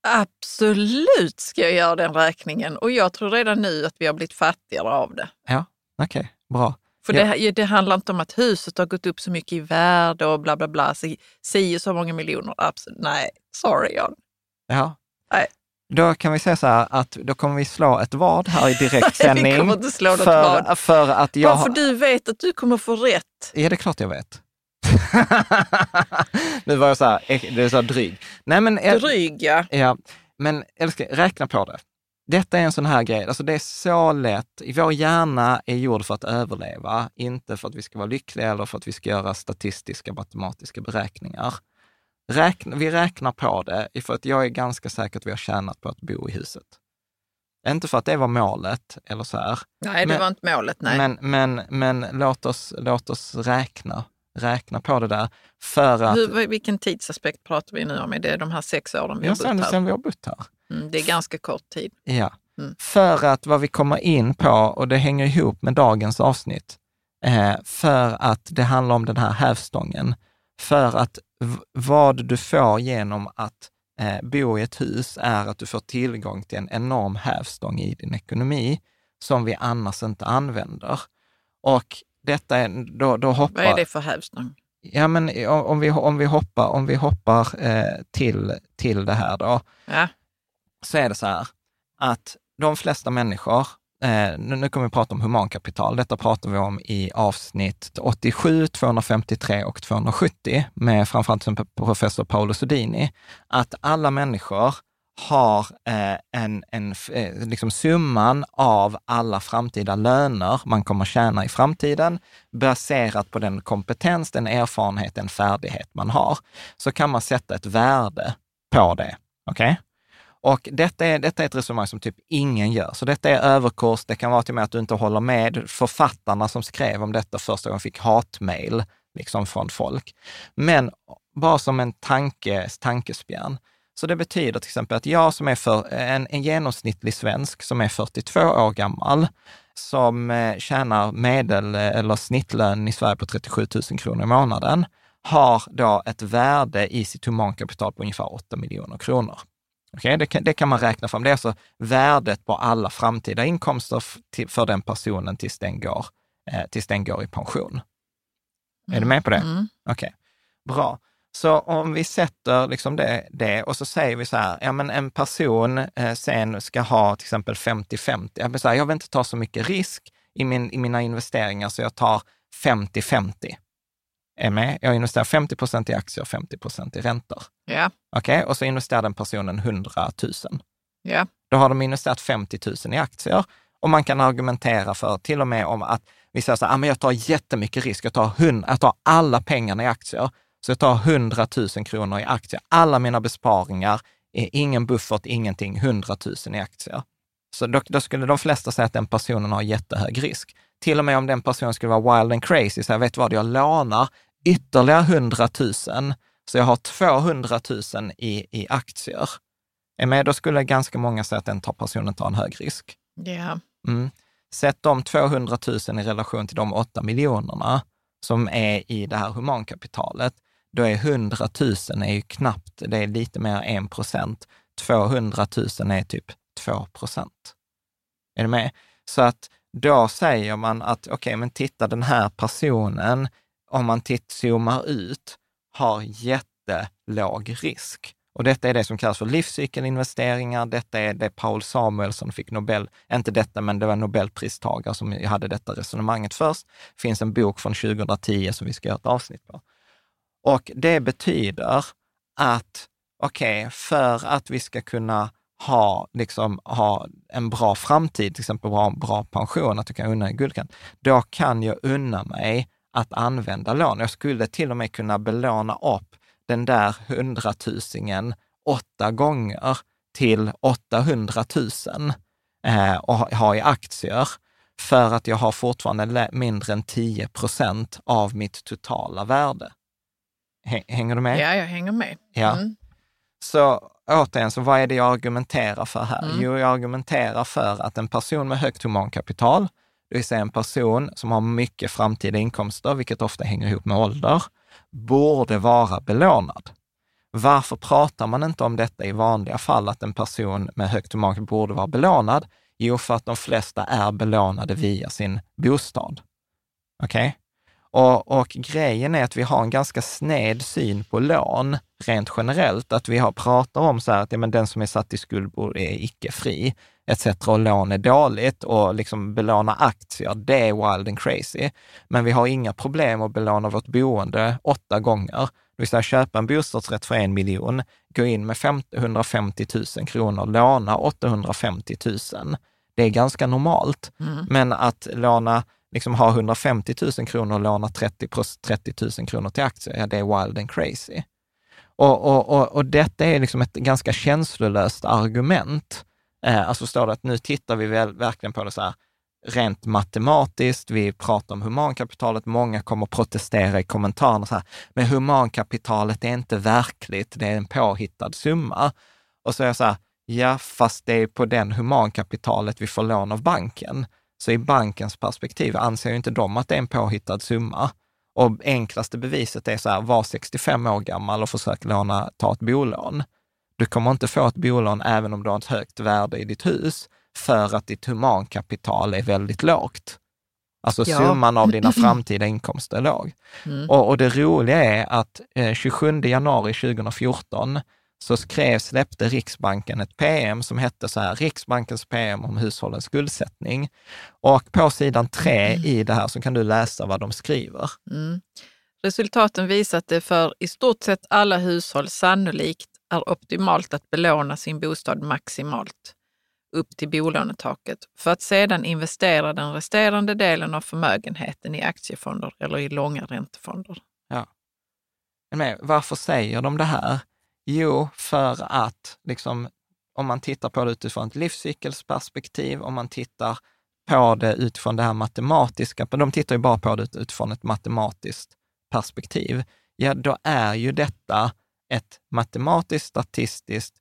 Absolut ska jag göra den räkningen och jag tror redan nu att vi har blivit fattigare av det.
Ja, okej, okay, bra.
För ja. det, det, handlar inte om att huset har gått upp så mycket i värde och bla bla bla, si så många miljoner. Absolut. Nej, sorry Jan.
Ja.
Nej.
Då kan vi säga så här att då kommer vi slå ett vad här i direktsändning. vi
kommer inte slå något för, vad.
För att jag...
Bara för du vet att du kommer få rätt.
Ja, det är klart jag vet. nu var jag så här, det är så här dryg. Nej, men,
dryg, ja.
ja. Men älskling, räkna på det. Detta är en sån här grej, alltså det är så lätt. Vår hjärna är gjord för att överleva, inte för att vi ska vara lyckliga eller för att vi ska göra statistiska matematiska beräkningar. räkna, vi räknar på det, för att jag är ganska säker att vi har tjänat på att bo i huset. Inte för att det var målet eller så här.
Nej, det
men,
var inte målet. Nej.
Men, men, men låt, oss, låt oss räkna, räkna på det där. För att...
Hur, vilken tidsaspekt pratar vi nu om? Är det de här sex åren vi har bott här?
sen vi har bott här.
Mm, det är ganska kort tid.
Ja. Mm. För att vad vi kommer in på, och det hänger ihop med dagens avsnitt, eh, för att det handlar om den här hävstången. För att vad du får genom att eh, bo i ett hus är att du får tillgång till en enorm hävstång i din ekonomi som vi annars inte använder. Och detta är, då, då hoppar...
Vad är det för hävstång?
Ja, men om vi, om vi hoppar, om vi hoppar eh, till, till det här då,
ja
så är det så här att de flesta människor Eh, nu kommer vi prata om humankapital. Detta pratar vi om i avsnitt 87, 253 och 270 med framförallt professor Paolo Sodini, Att alla människor har eh, en, en eh, liksom summan av alla framtida löner man kommer tjäna i framtiden, baserat på den kompetens, den erfarenhet, den färdighet man har, så kan man sätta ett värde på det. Okej? Okay? Och detta är, detta är ett resonemang som typ ingen gör. Så detta är överkurs. Det kan vara till och med att du inte håller med författarna som skrev om detta första gången fick hatmejl liksom från folk. Men bara som en tanke, tankespjärn. Så det betyder till exempel att jag som är för, en, en genomsnittlig svensk som är 42 år gammal, som eh, tjänar medel eh, eller snittlön i Sverige på 37 000 kronor i månaden, har då ett värde i sitt humankapital på ungefär 8 miljoner kronor. Okay, det, kan, det kan man räkna fram. Det är alltså värdet på alla framtida inkomster till, för den personen tills den går, eh, tills den går i pension. Mm. Är du med på det?
Mm.
Okej, okay. bra. Så om vi sätter liksom det, det och så säger vi så här, ja men en person eh, sen ska ha till exempel 50-50. Jag, jag vill inte ta så mycket risk i, min, i mina investeringar så jag tar 50-50 är med. Jag investerar 50 procent i aktier och 50 procent i räntor.
Ja.
Okej, okay? och så investerar den personen 100 000.
Ja.
Då har de investerat 50 000 i aktier och man kan argumentera för till och med om att vi säger så här, ah, men jag tar jättemycket risk, jag tar, 100, jag tar alla pengarna i aktier. Så jag tar 100 000 kronor i aktier. Alla mina besparingar, är ingen buffert, ingenting, 100 000 i aktier. Så då, då, skulle de flesta säga att den personen har jättehög risk. Till och med om den personen skulle vara wild and crazy, så jag vet vad, jag lånar ytterligare 100 000, så jag har 200 000 i, i aktier. Är med? Då skulle ganska många säga att den tar personen tar en hög risk.
Yeah.
Mm. Sätt de 200 000 i relation till de 8 miljonerna som är i det här humankapitalet. Då är 100 000 är ju knappt, det är lite mer än 1 procent. 200 000 är typ 2 procent. Är du med? Så att då säger man att, okej, okay, men titta den här personen om man titt, zoomar ut, har jättelåg risk. Och detta är det som kallas för livscykelinvesteringar. Detta är det Paul Samuelsson fick Nobel, inte detta, men det var Nobelpristagare som hade detta resonemanget först. Det finns en bok från 2010 som vi ska göra ett avsnitt på. Och det betyder att, okej, okay, för att vi ska kunna ha, liksom, ha en bra framtid, till exempel bra, bra pension, att du kan unna en guldkant, då kan jag unna mig att använda lån. Jag skulle till och med kunna belåna upp den där hundratusingen åtta gånger till 800 000 eh, och ha i aktier för att jag har fortfarande mindre än 10 procent av mitt totala värde. Hänger du med?
Ja, jag hänger med.
Ja. Mm. Så återigen, så vad är det jag argumenterar för här? Mm. Jo, jag argumenterar för att en person med högt humankapital det vill säga en person som har mycket framtida inkomster, vilket ofta hänger ihop med ålder, borde vara belånad. Varför pratar man inte om detta i vanliga fall, att en person med högt humör borde vara belånad? Jo, för att de flesta är belånade via sin bostad. Okej? Okay? Och, och, grejen är att vi har en ganska sned syn på lån rent generellt, att vi har pratar om så här att ja, men den som är satt i skuld är icke fri etc. och lån är dåligt och liksom belåna aktier, det är wild and crazy. Men vi har inga problem att belåna vårt boende åtta gånger. Det vill säga köpa en bostadsrätt för en miljon, gå in med 150 000 kronor, låna 850 000. Det är ganska normalt. Mm. Men att låna liksom ha 150 000 kronor och låna 30, 30 000 kronor till aktier, ja det är wild and crazy. Och, och, och, och detta är liksom ett ganska känslolöst argument. Eh, alltså står det att nu tittar vi väl, verkligen på det så här, rent matematiskt, vi pratar om humankapitalet, många kommer protestera i kommentarerna så här, men humankapitalet är inte verkligt, det är en påhittad summa. Och så är jag så här, ja, fast det är på den humankapitalet vi får lån av banken. Så i bankens perspektiv anser ju inte de att det är en påhittad summa. Och enklaste beviset är så här, var 65 år gammal och försök låna, ta ett bolån. Du kommer inte få ett bolån även om du har ett högt värde i ditt hus, för att ditt humankapital är väldigt lågt. Alltså
Ja.
summan av dina framtida inkomster är låg.
Mm.
Och, och det roliga är att eh, 27 januari 2014 så skrev, släppte Riksbanken ett PM som hette så här, Riksbankens PM om hushållens skuldsättning. Och på sidan tre i det här så kan du läsa vad de skriver.
Mm. Resultaten visar att det för i stort sett alla hushåll sannolikt är optimalt att belåna sin bostad maximalt upp till bolånetaket för att sedan investera den resterande delen av förmögenheten i aktiefonder eller i långa räntefonder.
Men varför säger de det här? Jo, för att liksom, om man tittar på det utifrån ett livscykelsperspektiv, om man tittar på det utifrån det här matematiska, men de tittar ju bara på det utifrån ett matematiskt perspektiv, ja då är ju detta ett matematiskt, statistiskt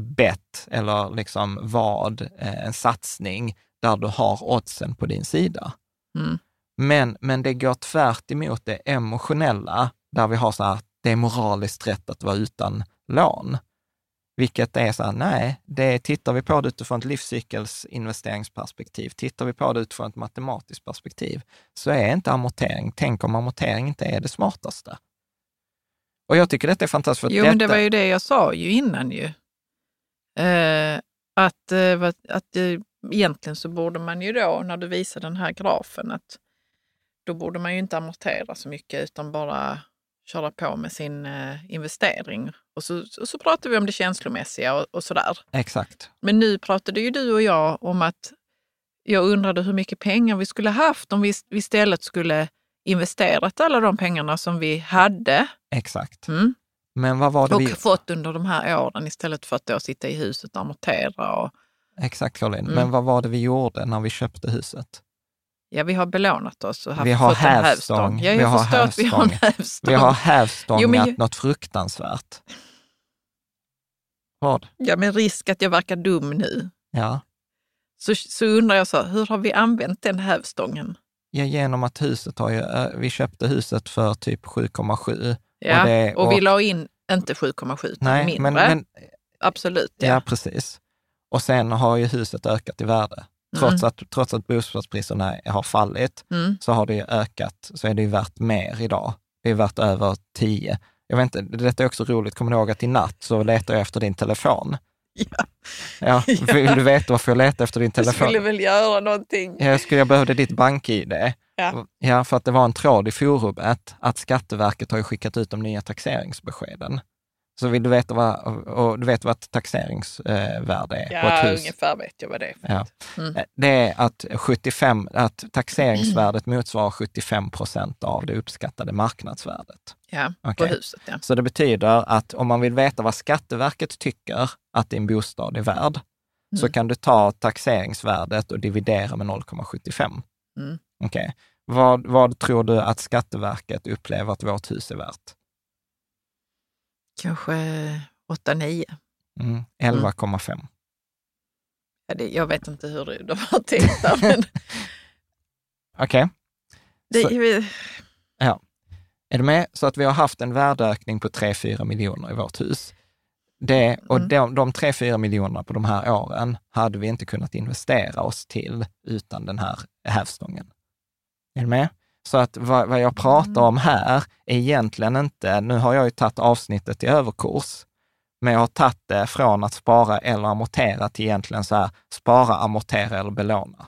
bett eller liksom vad, eh, en satsning där du har oddsen på din sida.
Mm.
Men, men det går tvärt emot det emotionella, där vi har så här, det är moraliskt rätt att vara utan lån. Vilket är så här, nej, det tittar vi på det utifrån ett livscykelsinvesteringsperspektiv, tittar vi på det utifrån ett matematiskt perspektiv, så är inte amortering, tänk om amortering inte är det smartaste. Och jag tycker detta är fantastiskt. För
Jo,
detta,
men det var ju det jag sa ju innan ju. Eh, att eh, att eh, egentligen så borde man ju då, när du visar den här grafen, att då borde man ju inte amortera så mycket utan bara köra på med sin eh, investering. Och så, så, så pratar vi om det känslomässiga och, och sådär.
Exakt.
Men nu pratade ju du och jag om att jag undrade hur mycket pengar vi skulle haft om vi vi istället skulle investerat alla de pengarna som vi hade
Exakt.
mm,
Men vad var det
och
vi...
fått under de här åren istället för att då sitta i huset och amortera. Och,
Exakt, Caroline.
Mm.
Men vad var det vi gjorde när vi köpte huset?
ja, vi har belånat oss och haft,
Vi har
fått en
hävstång.
hävstång. Ja,
Vi
jag
har
förstår att vi har en
hävstång.
hävstång.
Vi har hävstångat
Jo, ju-
något fruktansvärt. Vad?
Ja, med risk att jag verkar dum nu.
Ja.
Så, så undrar jag så, hur har vi använt den hävstången?
Ja, genom att huset har ju, eh, vi köpte huset för typ 7,7.
Ja, och,
det-
vi
och-
la in inte 7,7 utan
Nej,
mindre.
men, men
Absolut,
ja.
ja.
precis. Och sen har ju huset ökat i värde. Trots, att, trots att bostadspriserna har fallit
Mm.
så har det ju ökat, så är det ju värt mer idag. Det är värt över 10. Jag vet inte, detta är också roligt, kommer du ihåg att i natt så letar jag efter din telefon?
Ja.
Ja, vill du veta varför jag letar efter din
Du
telefon?
skulle väl göra någonting?
Jag, skulle, jag behövde ditt bank-id.
Ja.
Ja, för att det var en tråd i forumet att Skatteverket har skickat ut de nya taxeringsbeskeden. Så vill du veta vad, och du vet vad ett taxeringsvärde är på
Ja,
ett hus?
ungefär vet jag vad det är.
Ja.
Mm.
Det är att, 75, att taxeringsvärdet motsvarar 75 procent av det uppskattade marknadsvärdet.
Ja, på
Okej.
huset. Ja.
Så det betyder att om man vill veta vad Skatteverket tycker att din bostad är värd, så
Mm.
kan du ta taxeringsvärdet och dividera med 0,75.
Mm.
Okej. Vad, vad tror du att Skatteverket upplever att vårt hus är värt?
Kanske 8-9.
Mm, 11,5.
Ja, det- jag vet inte hur de har tänkt där, men
Okej,
det,
Så- är du med? Så att vi har haft en värdeökning på 3-4 miljoner i vårt hus. Det, och
Mm.
de, de 3-4 miljonerna på de här åren hade vi inte kunnat investera oss till utan den här hävstången. Är du med? Så att vad, vad jag pratar om här är egentligen inte, nu har jag ju tagit avsnittet i överkurs, men jag har tagit det från att spara eller amortera till egentligen så här, spara, amortera eller belåna.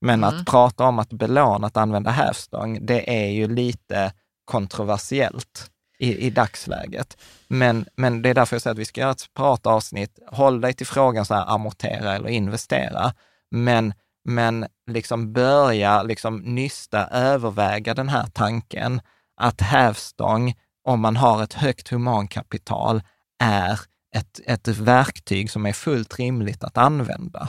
Men
Mm.
att prata om att belåna, att använda hävstång, det är ju lite kontroversiellt i, i dagsläget. Men, men det är därför jag säger att vi ska göra ett separat avsnitt. Håll dig till frågan så här, amortera eller investera. Men, men liksom börja liksom nysta, överväga den här tanken att hävstång, om man har ett högt humankapital, är ett, ett verktyg som är fullt rimligt att använda.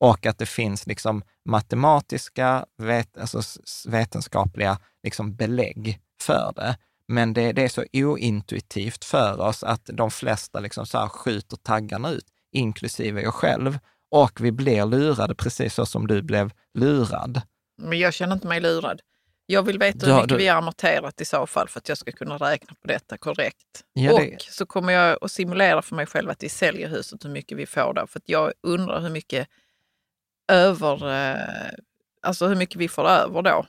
Och att det finns liksom matematiska, vet, alltså vetenskapliga liksom belägg för det. Men det, det, är så ointuitivt för oss att de flesta liksom så här skjuter taggarna ut, inklusive jag själv. Och vi blir lurade precis så som du blev lurad.
Men jag känner inte mig lurad. Jag vill veta hur mycket du... vi har amorterat i så fall för att jag ska kunna räkna på detta korrekt. Ja, det... Och så kommer jag att simulera för mig själv att vi säljer huset, hur mycket vi får då. För att jag undrar hur mycket över, eh, alltså hur mycket vi får över då.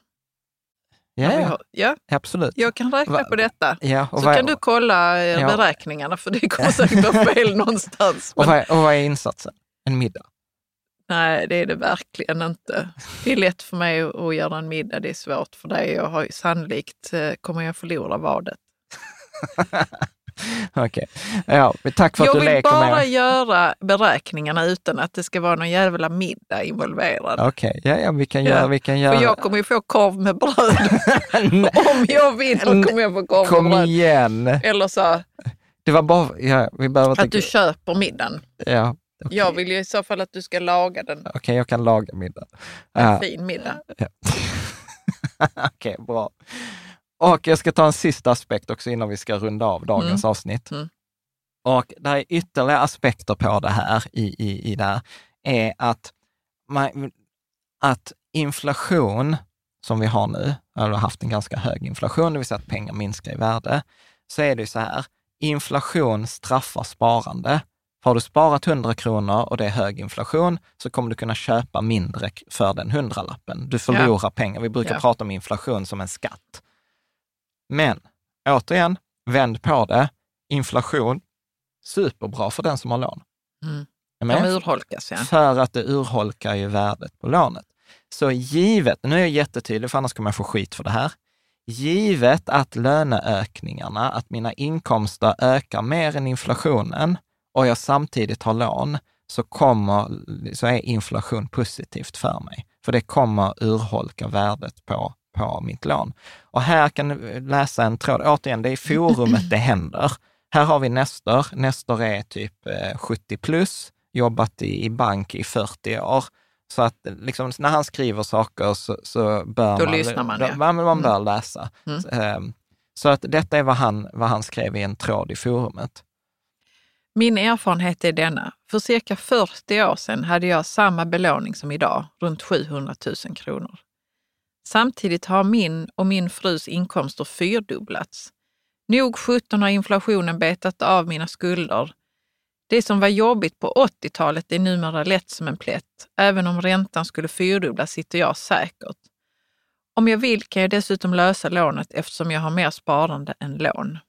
Ja,
har, ja,
absolut.
Jag kan räkna Va, på detta.
Ja,
så kan du kolla eh, ja. beräkningarna för det kommer säkert vara fel någonstans.
Men... Och, vad och vad är insatsen? En middag?
Nej, det är det verkligen inte. Det är lätt för mig att göra en middag, det är svårt för dig. Jag har sannolikt eh, kommer jag förlora vadet.
Okej. Okay. Ja, tack för att
jag
du leker med
Jag vill bara göra beräkningarna utan att det ska vara någon jävla middag involverad.
Okej, okay. ja, ja, vi kan göra... Vi kan göra...
För jag kommer ju få korv med bröd. Om jag vinner kommer jag få korv
Kom
med bröd.
Kom igen!
Eller så...
Det var bara... Ja, vi behöver
att du köper middagen.
Ja,
Okay. Jag vill ju i så fall att du ska laga den.
Okej, okay, jag kan laga middag.
En uh, fin middag.
Ja. Okej, okay, bra. Och jag ska ta en sista aspekt också innan vi ska runda av dagens mm. avsnitt. Mm. Och det är ytterligare aspekter på det här i, i, i det här, är att, man, att inflation som vi har nu, eller har haft en ganska hög inflation, det vill säga att pengar minskar i värde, så är det så här, inflation straffar sparande. Har du sparat 100 kronor och det är hög inflation så kommer du kunna köpa mindre för den hundralappen. Du förlorar ja. pengar. Vi brukar ja. prata om inflation som en skatt. Men återigen, vänd på det. Inflation, superbra för den som har lån.
Mm. De urholkas, ja.
För att det urholkar ju värdet på lånet. Så givet, nu är jag jättetydlig, för annars kommer jag få skit för det här. Givet att löneökningarna, att mina inkomster ökar mer än inflationen och jag samtidigt har lån, så, kommer, så är inflation positivt för mig. För det kommer urholka värdet på på mitt lån. Och här kan du läsa en tråd. Återigen, det är i forumet det händer. Här har vi Nestor. Nestor är typ 70 eh, plus, jobbat i, bank i 40 år. Så att liksom, när han skriver saker så, så bör
Då
man,
lyssnar man, ja.
man, man bör mm. läsa. Mm. Så, ehm, så att detta är vad han, vad han skrev i en tråd i forumet.
Min erfarenhet är denna. För cirka 40 år sedan hade jag samma belåning som idag, runt 700 000 kronor. Samtidigt har min och min frus inkomster fyrdubblats. Nog 17 har inflationen betat av mina skulder. Det som var jobbigt på 80-talet är numera lätt som en plätt. Även om räntan skulle fyrdubblas sitter jag säkert. Om jag vill kan jag dessutom lösa lånet eftersom jag har mer sparande än lån.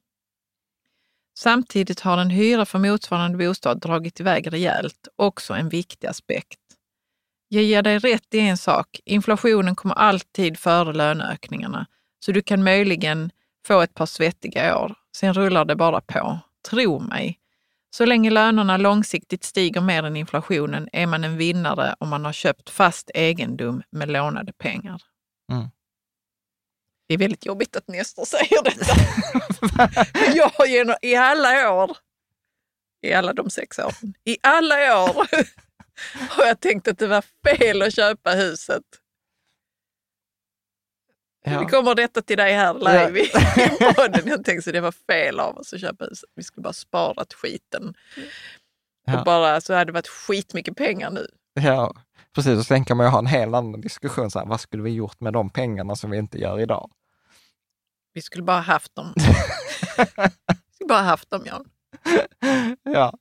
Samtidigt har en hyra för motsvarande bostad dragit iväg rejält, också en viktig aspekt. Jag ger dig rätt i en sak. Inflationen kommer alltid före löneökningarna, så du kan möjligen få ett par svettiga år. Sen rullar det bara på. Tro mig. Så länge lönerna långsiktigt stiger mer än inflationen är man en vinnare om man har köpt fast egendom med lånade pengar. Mm. Det är väldigt jobbigt att Nestor säger detta. jag har genom, i alla år, i alla de sex åren, i alla år Och jag tänkte att det var fel att köpa huset. Ja. Vi kommer detta till dig här live ja. i podden. Jag tänkte att det var fel av oss att köpa huset. Vi skulle bara sparat skiten. Ja. Och bara så hade det varit skitmycket pengar nu.
Ja, precis. Och sen kan man ju ha en helt annan diskussion. Så här, vad skulle vi gjort med de pengarna som vi inte gör idag?
Vi skulle bara haft dem. vi skulle bara haft dem, Jan.
ja.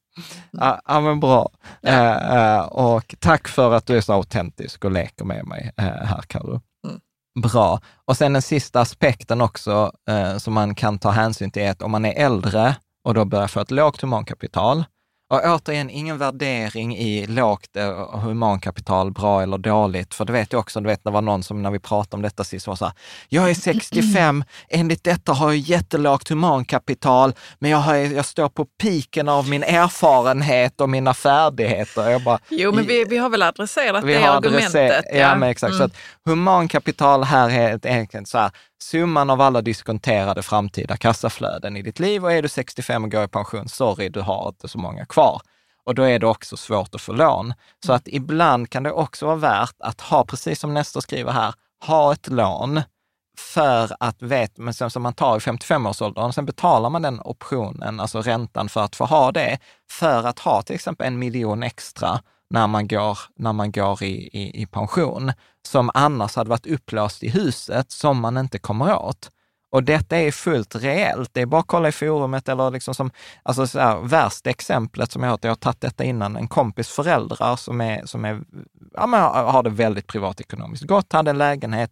Ja, ja, men bra. Ja. Eh, eh, och tack för att du är så autentisk och leker med mig eh, här, Karo. Mm. Bra. Och sen den sista aspekten också eh, som man kan ta hänsyn till är att om man är äldre och då börjar få ett lågt humankapital, och återigen, ingen värdering i lågt eh, humankapital, bra eller dåligt. För det vet jag också, du vet det var någon som när vi pratade om detta sist var så här, jag är 65, enligt detta har jag jättelågt humankapital, men jag, har, jag står på piken av min erfarenhet och mina färdigheter. Jag bara,
jo, men vi, vi har väl adresserat det argumentet.
ja. ja, men exakt. Mm. Så att humankapital här är ett enkelt så här, summan av alla diskonterade framtida kassaflöden i ditt liv och är du 65 och går i pension, sorry, du har inte så många kvar. Och då är det också svårt att få lån. Så att ibland kan det också vara värt att ha, precis som Nestor skriver här, ha ett lån för att vet, men sen som man tar i 55-årsåldern, sen betalar man den optionen, alltså räntan för att få ha det, för att ha till exempel en miljon extra när man går, när man går i, i, i pension, som annars hade varit upplåst i huset, som man inte kommer åt. Och detta är fullt reellt. Det är bara att kolla i forumet eller liksom som, alltså så här, värsta exemplet som jag har jag har tagit detta innan, en kompis föräldrar som är, som är ja, men har det väldigt privatekonomiskt gott, hade en lägenhet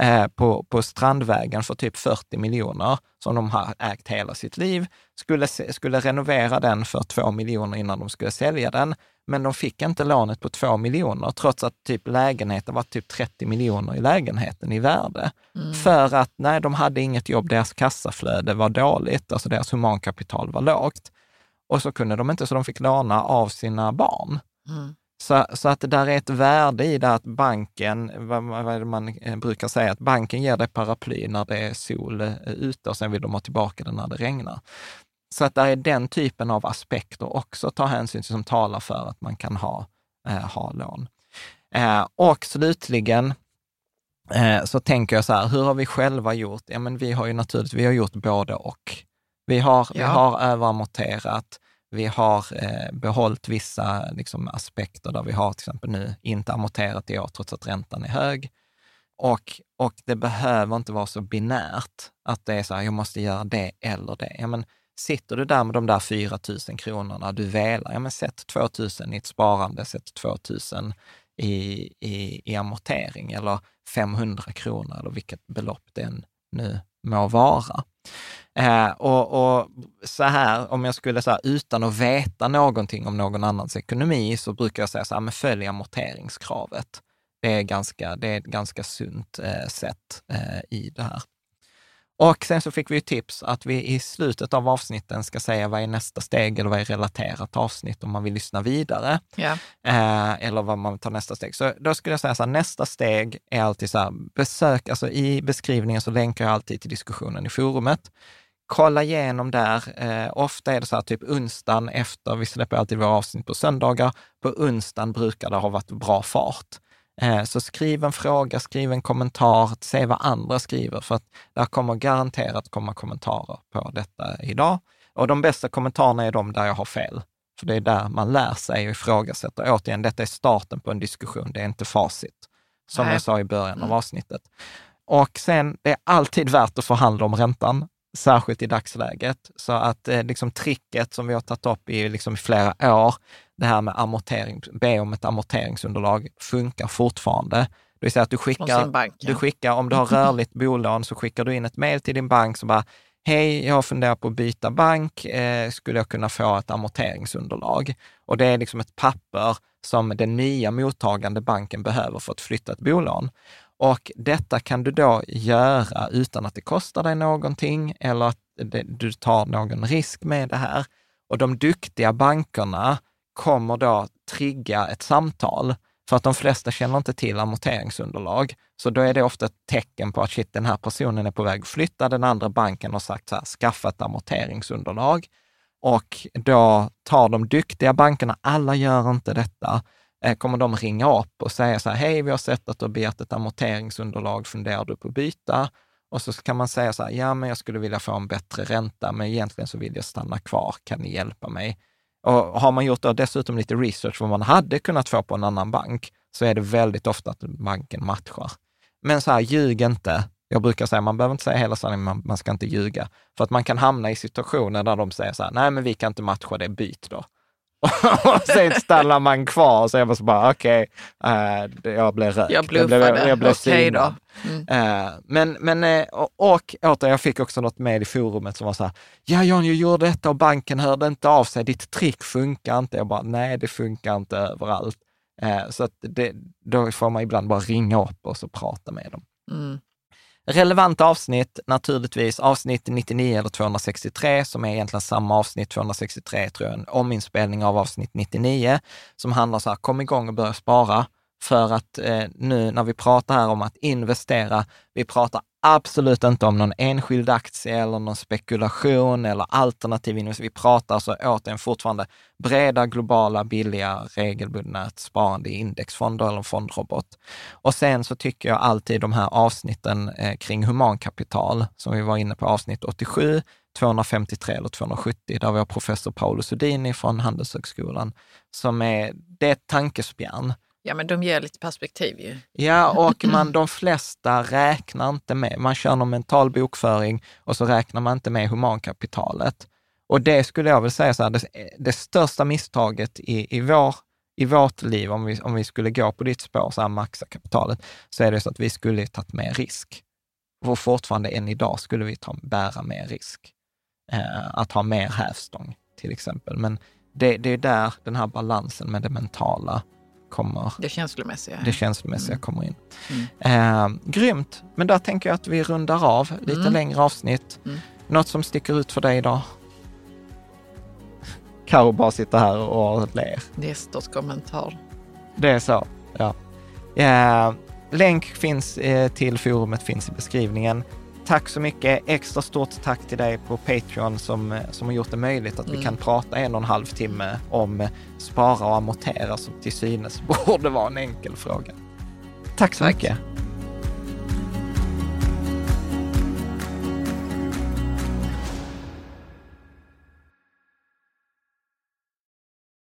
eh, på, på Strandvägen för typ 40 miljoner som de har ägt hela sitt liv, skulle, skulle renovera den för 2 miljoner innan de skulle sälja den. Men de fick inte lånet på två miljoner, trots att typ lägenheten var typ 30 miljoner i lägenheten i värde. Mm. För att nej, de hade inget jobb, deras kassaflöde var dåligt, alltså deras humankapital var lågt. Och så kunde de inte, så de fick låna av sina barn. Mm. Så, så att det där är ett värde i det att banken, vad, vad man eh, brukar säga, att banken ger dig paraply när det är sol eh, ute och sen vill de ha tillbaka det när det regnar. Så att det är den typen av aspekter också att ta hänsyn till som talar för att man kan ha, eh, ha lån. Eh, och slutligen eh, så tänker jag så här, hur har vi själva gjort? Ja, men vi har ju naturligtvis, vi har gjort både och. Vi har, ja. vi har överamorterat, vi har eh, behållit vissa liksom, aspekter där vi har till exempel nu inte amorterat i år trots att räntan är hög. Och, och det behöver inte vara så binärt att det är så här, jag måste göra det eller det. Ja, men sitter du där med de där 4 000 kronorna, du velar, ja men sätt 2 000 i ett sparande, sätt 2 000 i, i, i amortering eller 500 kronor eller vilket belopp det nu må vara. Eh, och, och, så här, om jag skulle, säga utan att veta någonting om någon annans ekonomi, så brukar jag säga så här, men följ amorteringskravet. Det är, ganska, det är ett ganska sunt eh, sätt eh, i det här. Och sen så fick vi tips att vi i slutet av avsnitten ska säga vad är nästa steg eller vad är relaterat avsnitt om man vill lyssna vidare.
Yeah.
Eh, eller vad man tar nästa steg. Så då skulle jag säga så här, nästa steg är alltid så här, besök, alltså i beskrivningen så länkar jag alltid till diskussionen i forumet. Kolla igenom där. Eh, ofta är det så här, typ onsdagen efter, vi släpper alltid våra avsnitt på söndagar, på onsdagen brukar det ha varit bra fart. Eh, så skriv en fråga, skriv en kommentar, se vad andra skriver, för att det kommer garanterat komma kommentarer på detta idag. Och de bästa kommentarerna är de där jag har fel. För det är där man lär sig och ifrågasätter. Återigen, detta är starten på en diskussion, det är inte facit. Som Nej. jag sa i början av mm. avsnittet. Och sen, det är alltid värt att förhandla om räntan, särskilt i dagsläget. Så att eh, liksom tricket som vi har tagit upp i liksom flera år, det här med amortering, be om ett amorteringsunderlag, funkar fortfarande. Det vill säga att du skickar, bank, ja. du skickar om du har rörligt bolån, så skickar du in ett mejl till din bank som bara, hej, jag funderar på att byta bank, eh, skulle jag kunna få ett amorteringsunderlag? Och det är liksom ett papper som den nya mottagande banken behöver för att flytta ett bolån. Och detta kan du då göra utan att det kostar dig någonting eller att det, du tar någon risk med det här. Och de duktiga bankerna kommer då trigga ett samtal för att de flesta känner inte till amorteringsunderlag. Så då är det ofta ett tecken på att shit, den här personen är på väg att flytta. Den andra banken har sagt så här, skaffa ett amorteringsunderlag. Och då tar de duktiga bankerna, alla gör inte detta, eh, kommer de ringa upp och säga så här, hej, vi har sett att du har begärt ett amorteringsunderlag, funderar du på att byta? Och så kan man säga så här, ja, men jag skulle vilja få en bättre ränta, men egentligen så vill jag stanna kvar, kan ni hjälpa mig? Och har man gjort då dessutom lite research vad man hade kunnat få på en annan bank, så är det väldigt ofta att banken matchar. Men så här, ljug inte. Jag brukar säga, man behöver inte säga hela sanningen, man, man ska inte ljuga. För att man kan hamna i situationer där de säger så här, nej men vi kan inte matcha det, byt då och sen stannar man kvar och så är man så bara, okej, okay, uh, jag blev rökt.
Jag bluffade, jag blev, jag blev
okej då. Mm. Uh, men, men uh, och, och åter, jag fick också något med i forumet som var så här, ja Jan, jag gjorde detta och banken hörde inte av sig, ditt trick funkar inte. Jag bara, nej det funkar inte överallt. Uh, så att det, då får man ibland bara ringa upp och så prata med dem. Mm. Relevant avsnitt, naturligtvis avsnitt 99 eller 263, som är egentligen samma avsnitt, 263 tror jag, en ominspelning av avsnitt 99, som handlar så här, kom igång och börja spara. För att eh, nu när vi pratar här om att investera, vi pratar absolut inte om någon enskild aktie eller någon spekulation eller alternativ investering. Vi pratar alltså återigen fortfarande breda, globala, billiga, regelbundna sparande i indexfonder eller fondrobot. Och sen så tycker jag alltid de här avsnitten eh, kring humankapital, som vi var inne på avsnitt 87, 253 eller 270, där vi har professor Paolo Sudini från Handelshögskolan, som är, det är ett tankespjärn.
Ja, men de ger lite perspektiv ju.
Ja, och man, de flesta räknar inte med, man kör någon mental bokföring och så räknar man inte med humankapitalet. Och det skulle jag väl säga så här, det, det största misstaget i, i, vår, i vårt liv, om vi, om vi skulle gå på ditt spår, så här maxa kapitalet, så är det så att vi skulle tagit mer risk. Och fortfarande än idag skulle vi ta, bära mer risk. Eh, att ha mer hävstång till exempel. Men det, det är där den här balansen med det mentala kommer.
Det känslomässiga.
Det känslomässiga
Mm.
kommer in.
Mm.
Eh, grymt, men där tänker jag att vi rundar av. Lite
Mm.
längre avsnitt.
Mm.
Något som sticker ut för dig idag? Karo bara sitter här och ler.
Nestors kommentar.
Det är så, ja. Eh, länk finns eh, till forumet finns i beskrivningen. Tack så mycket. Extra stort tack till dig på Patreon som, som har gjort det möjligt att vi
Mm.
kan prata en och en halv timme om spara och amortera som till synes borde vara en enkel fråga. Tack så
Tack.
mycket.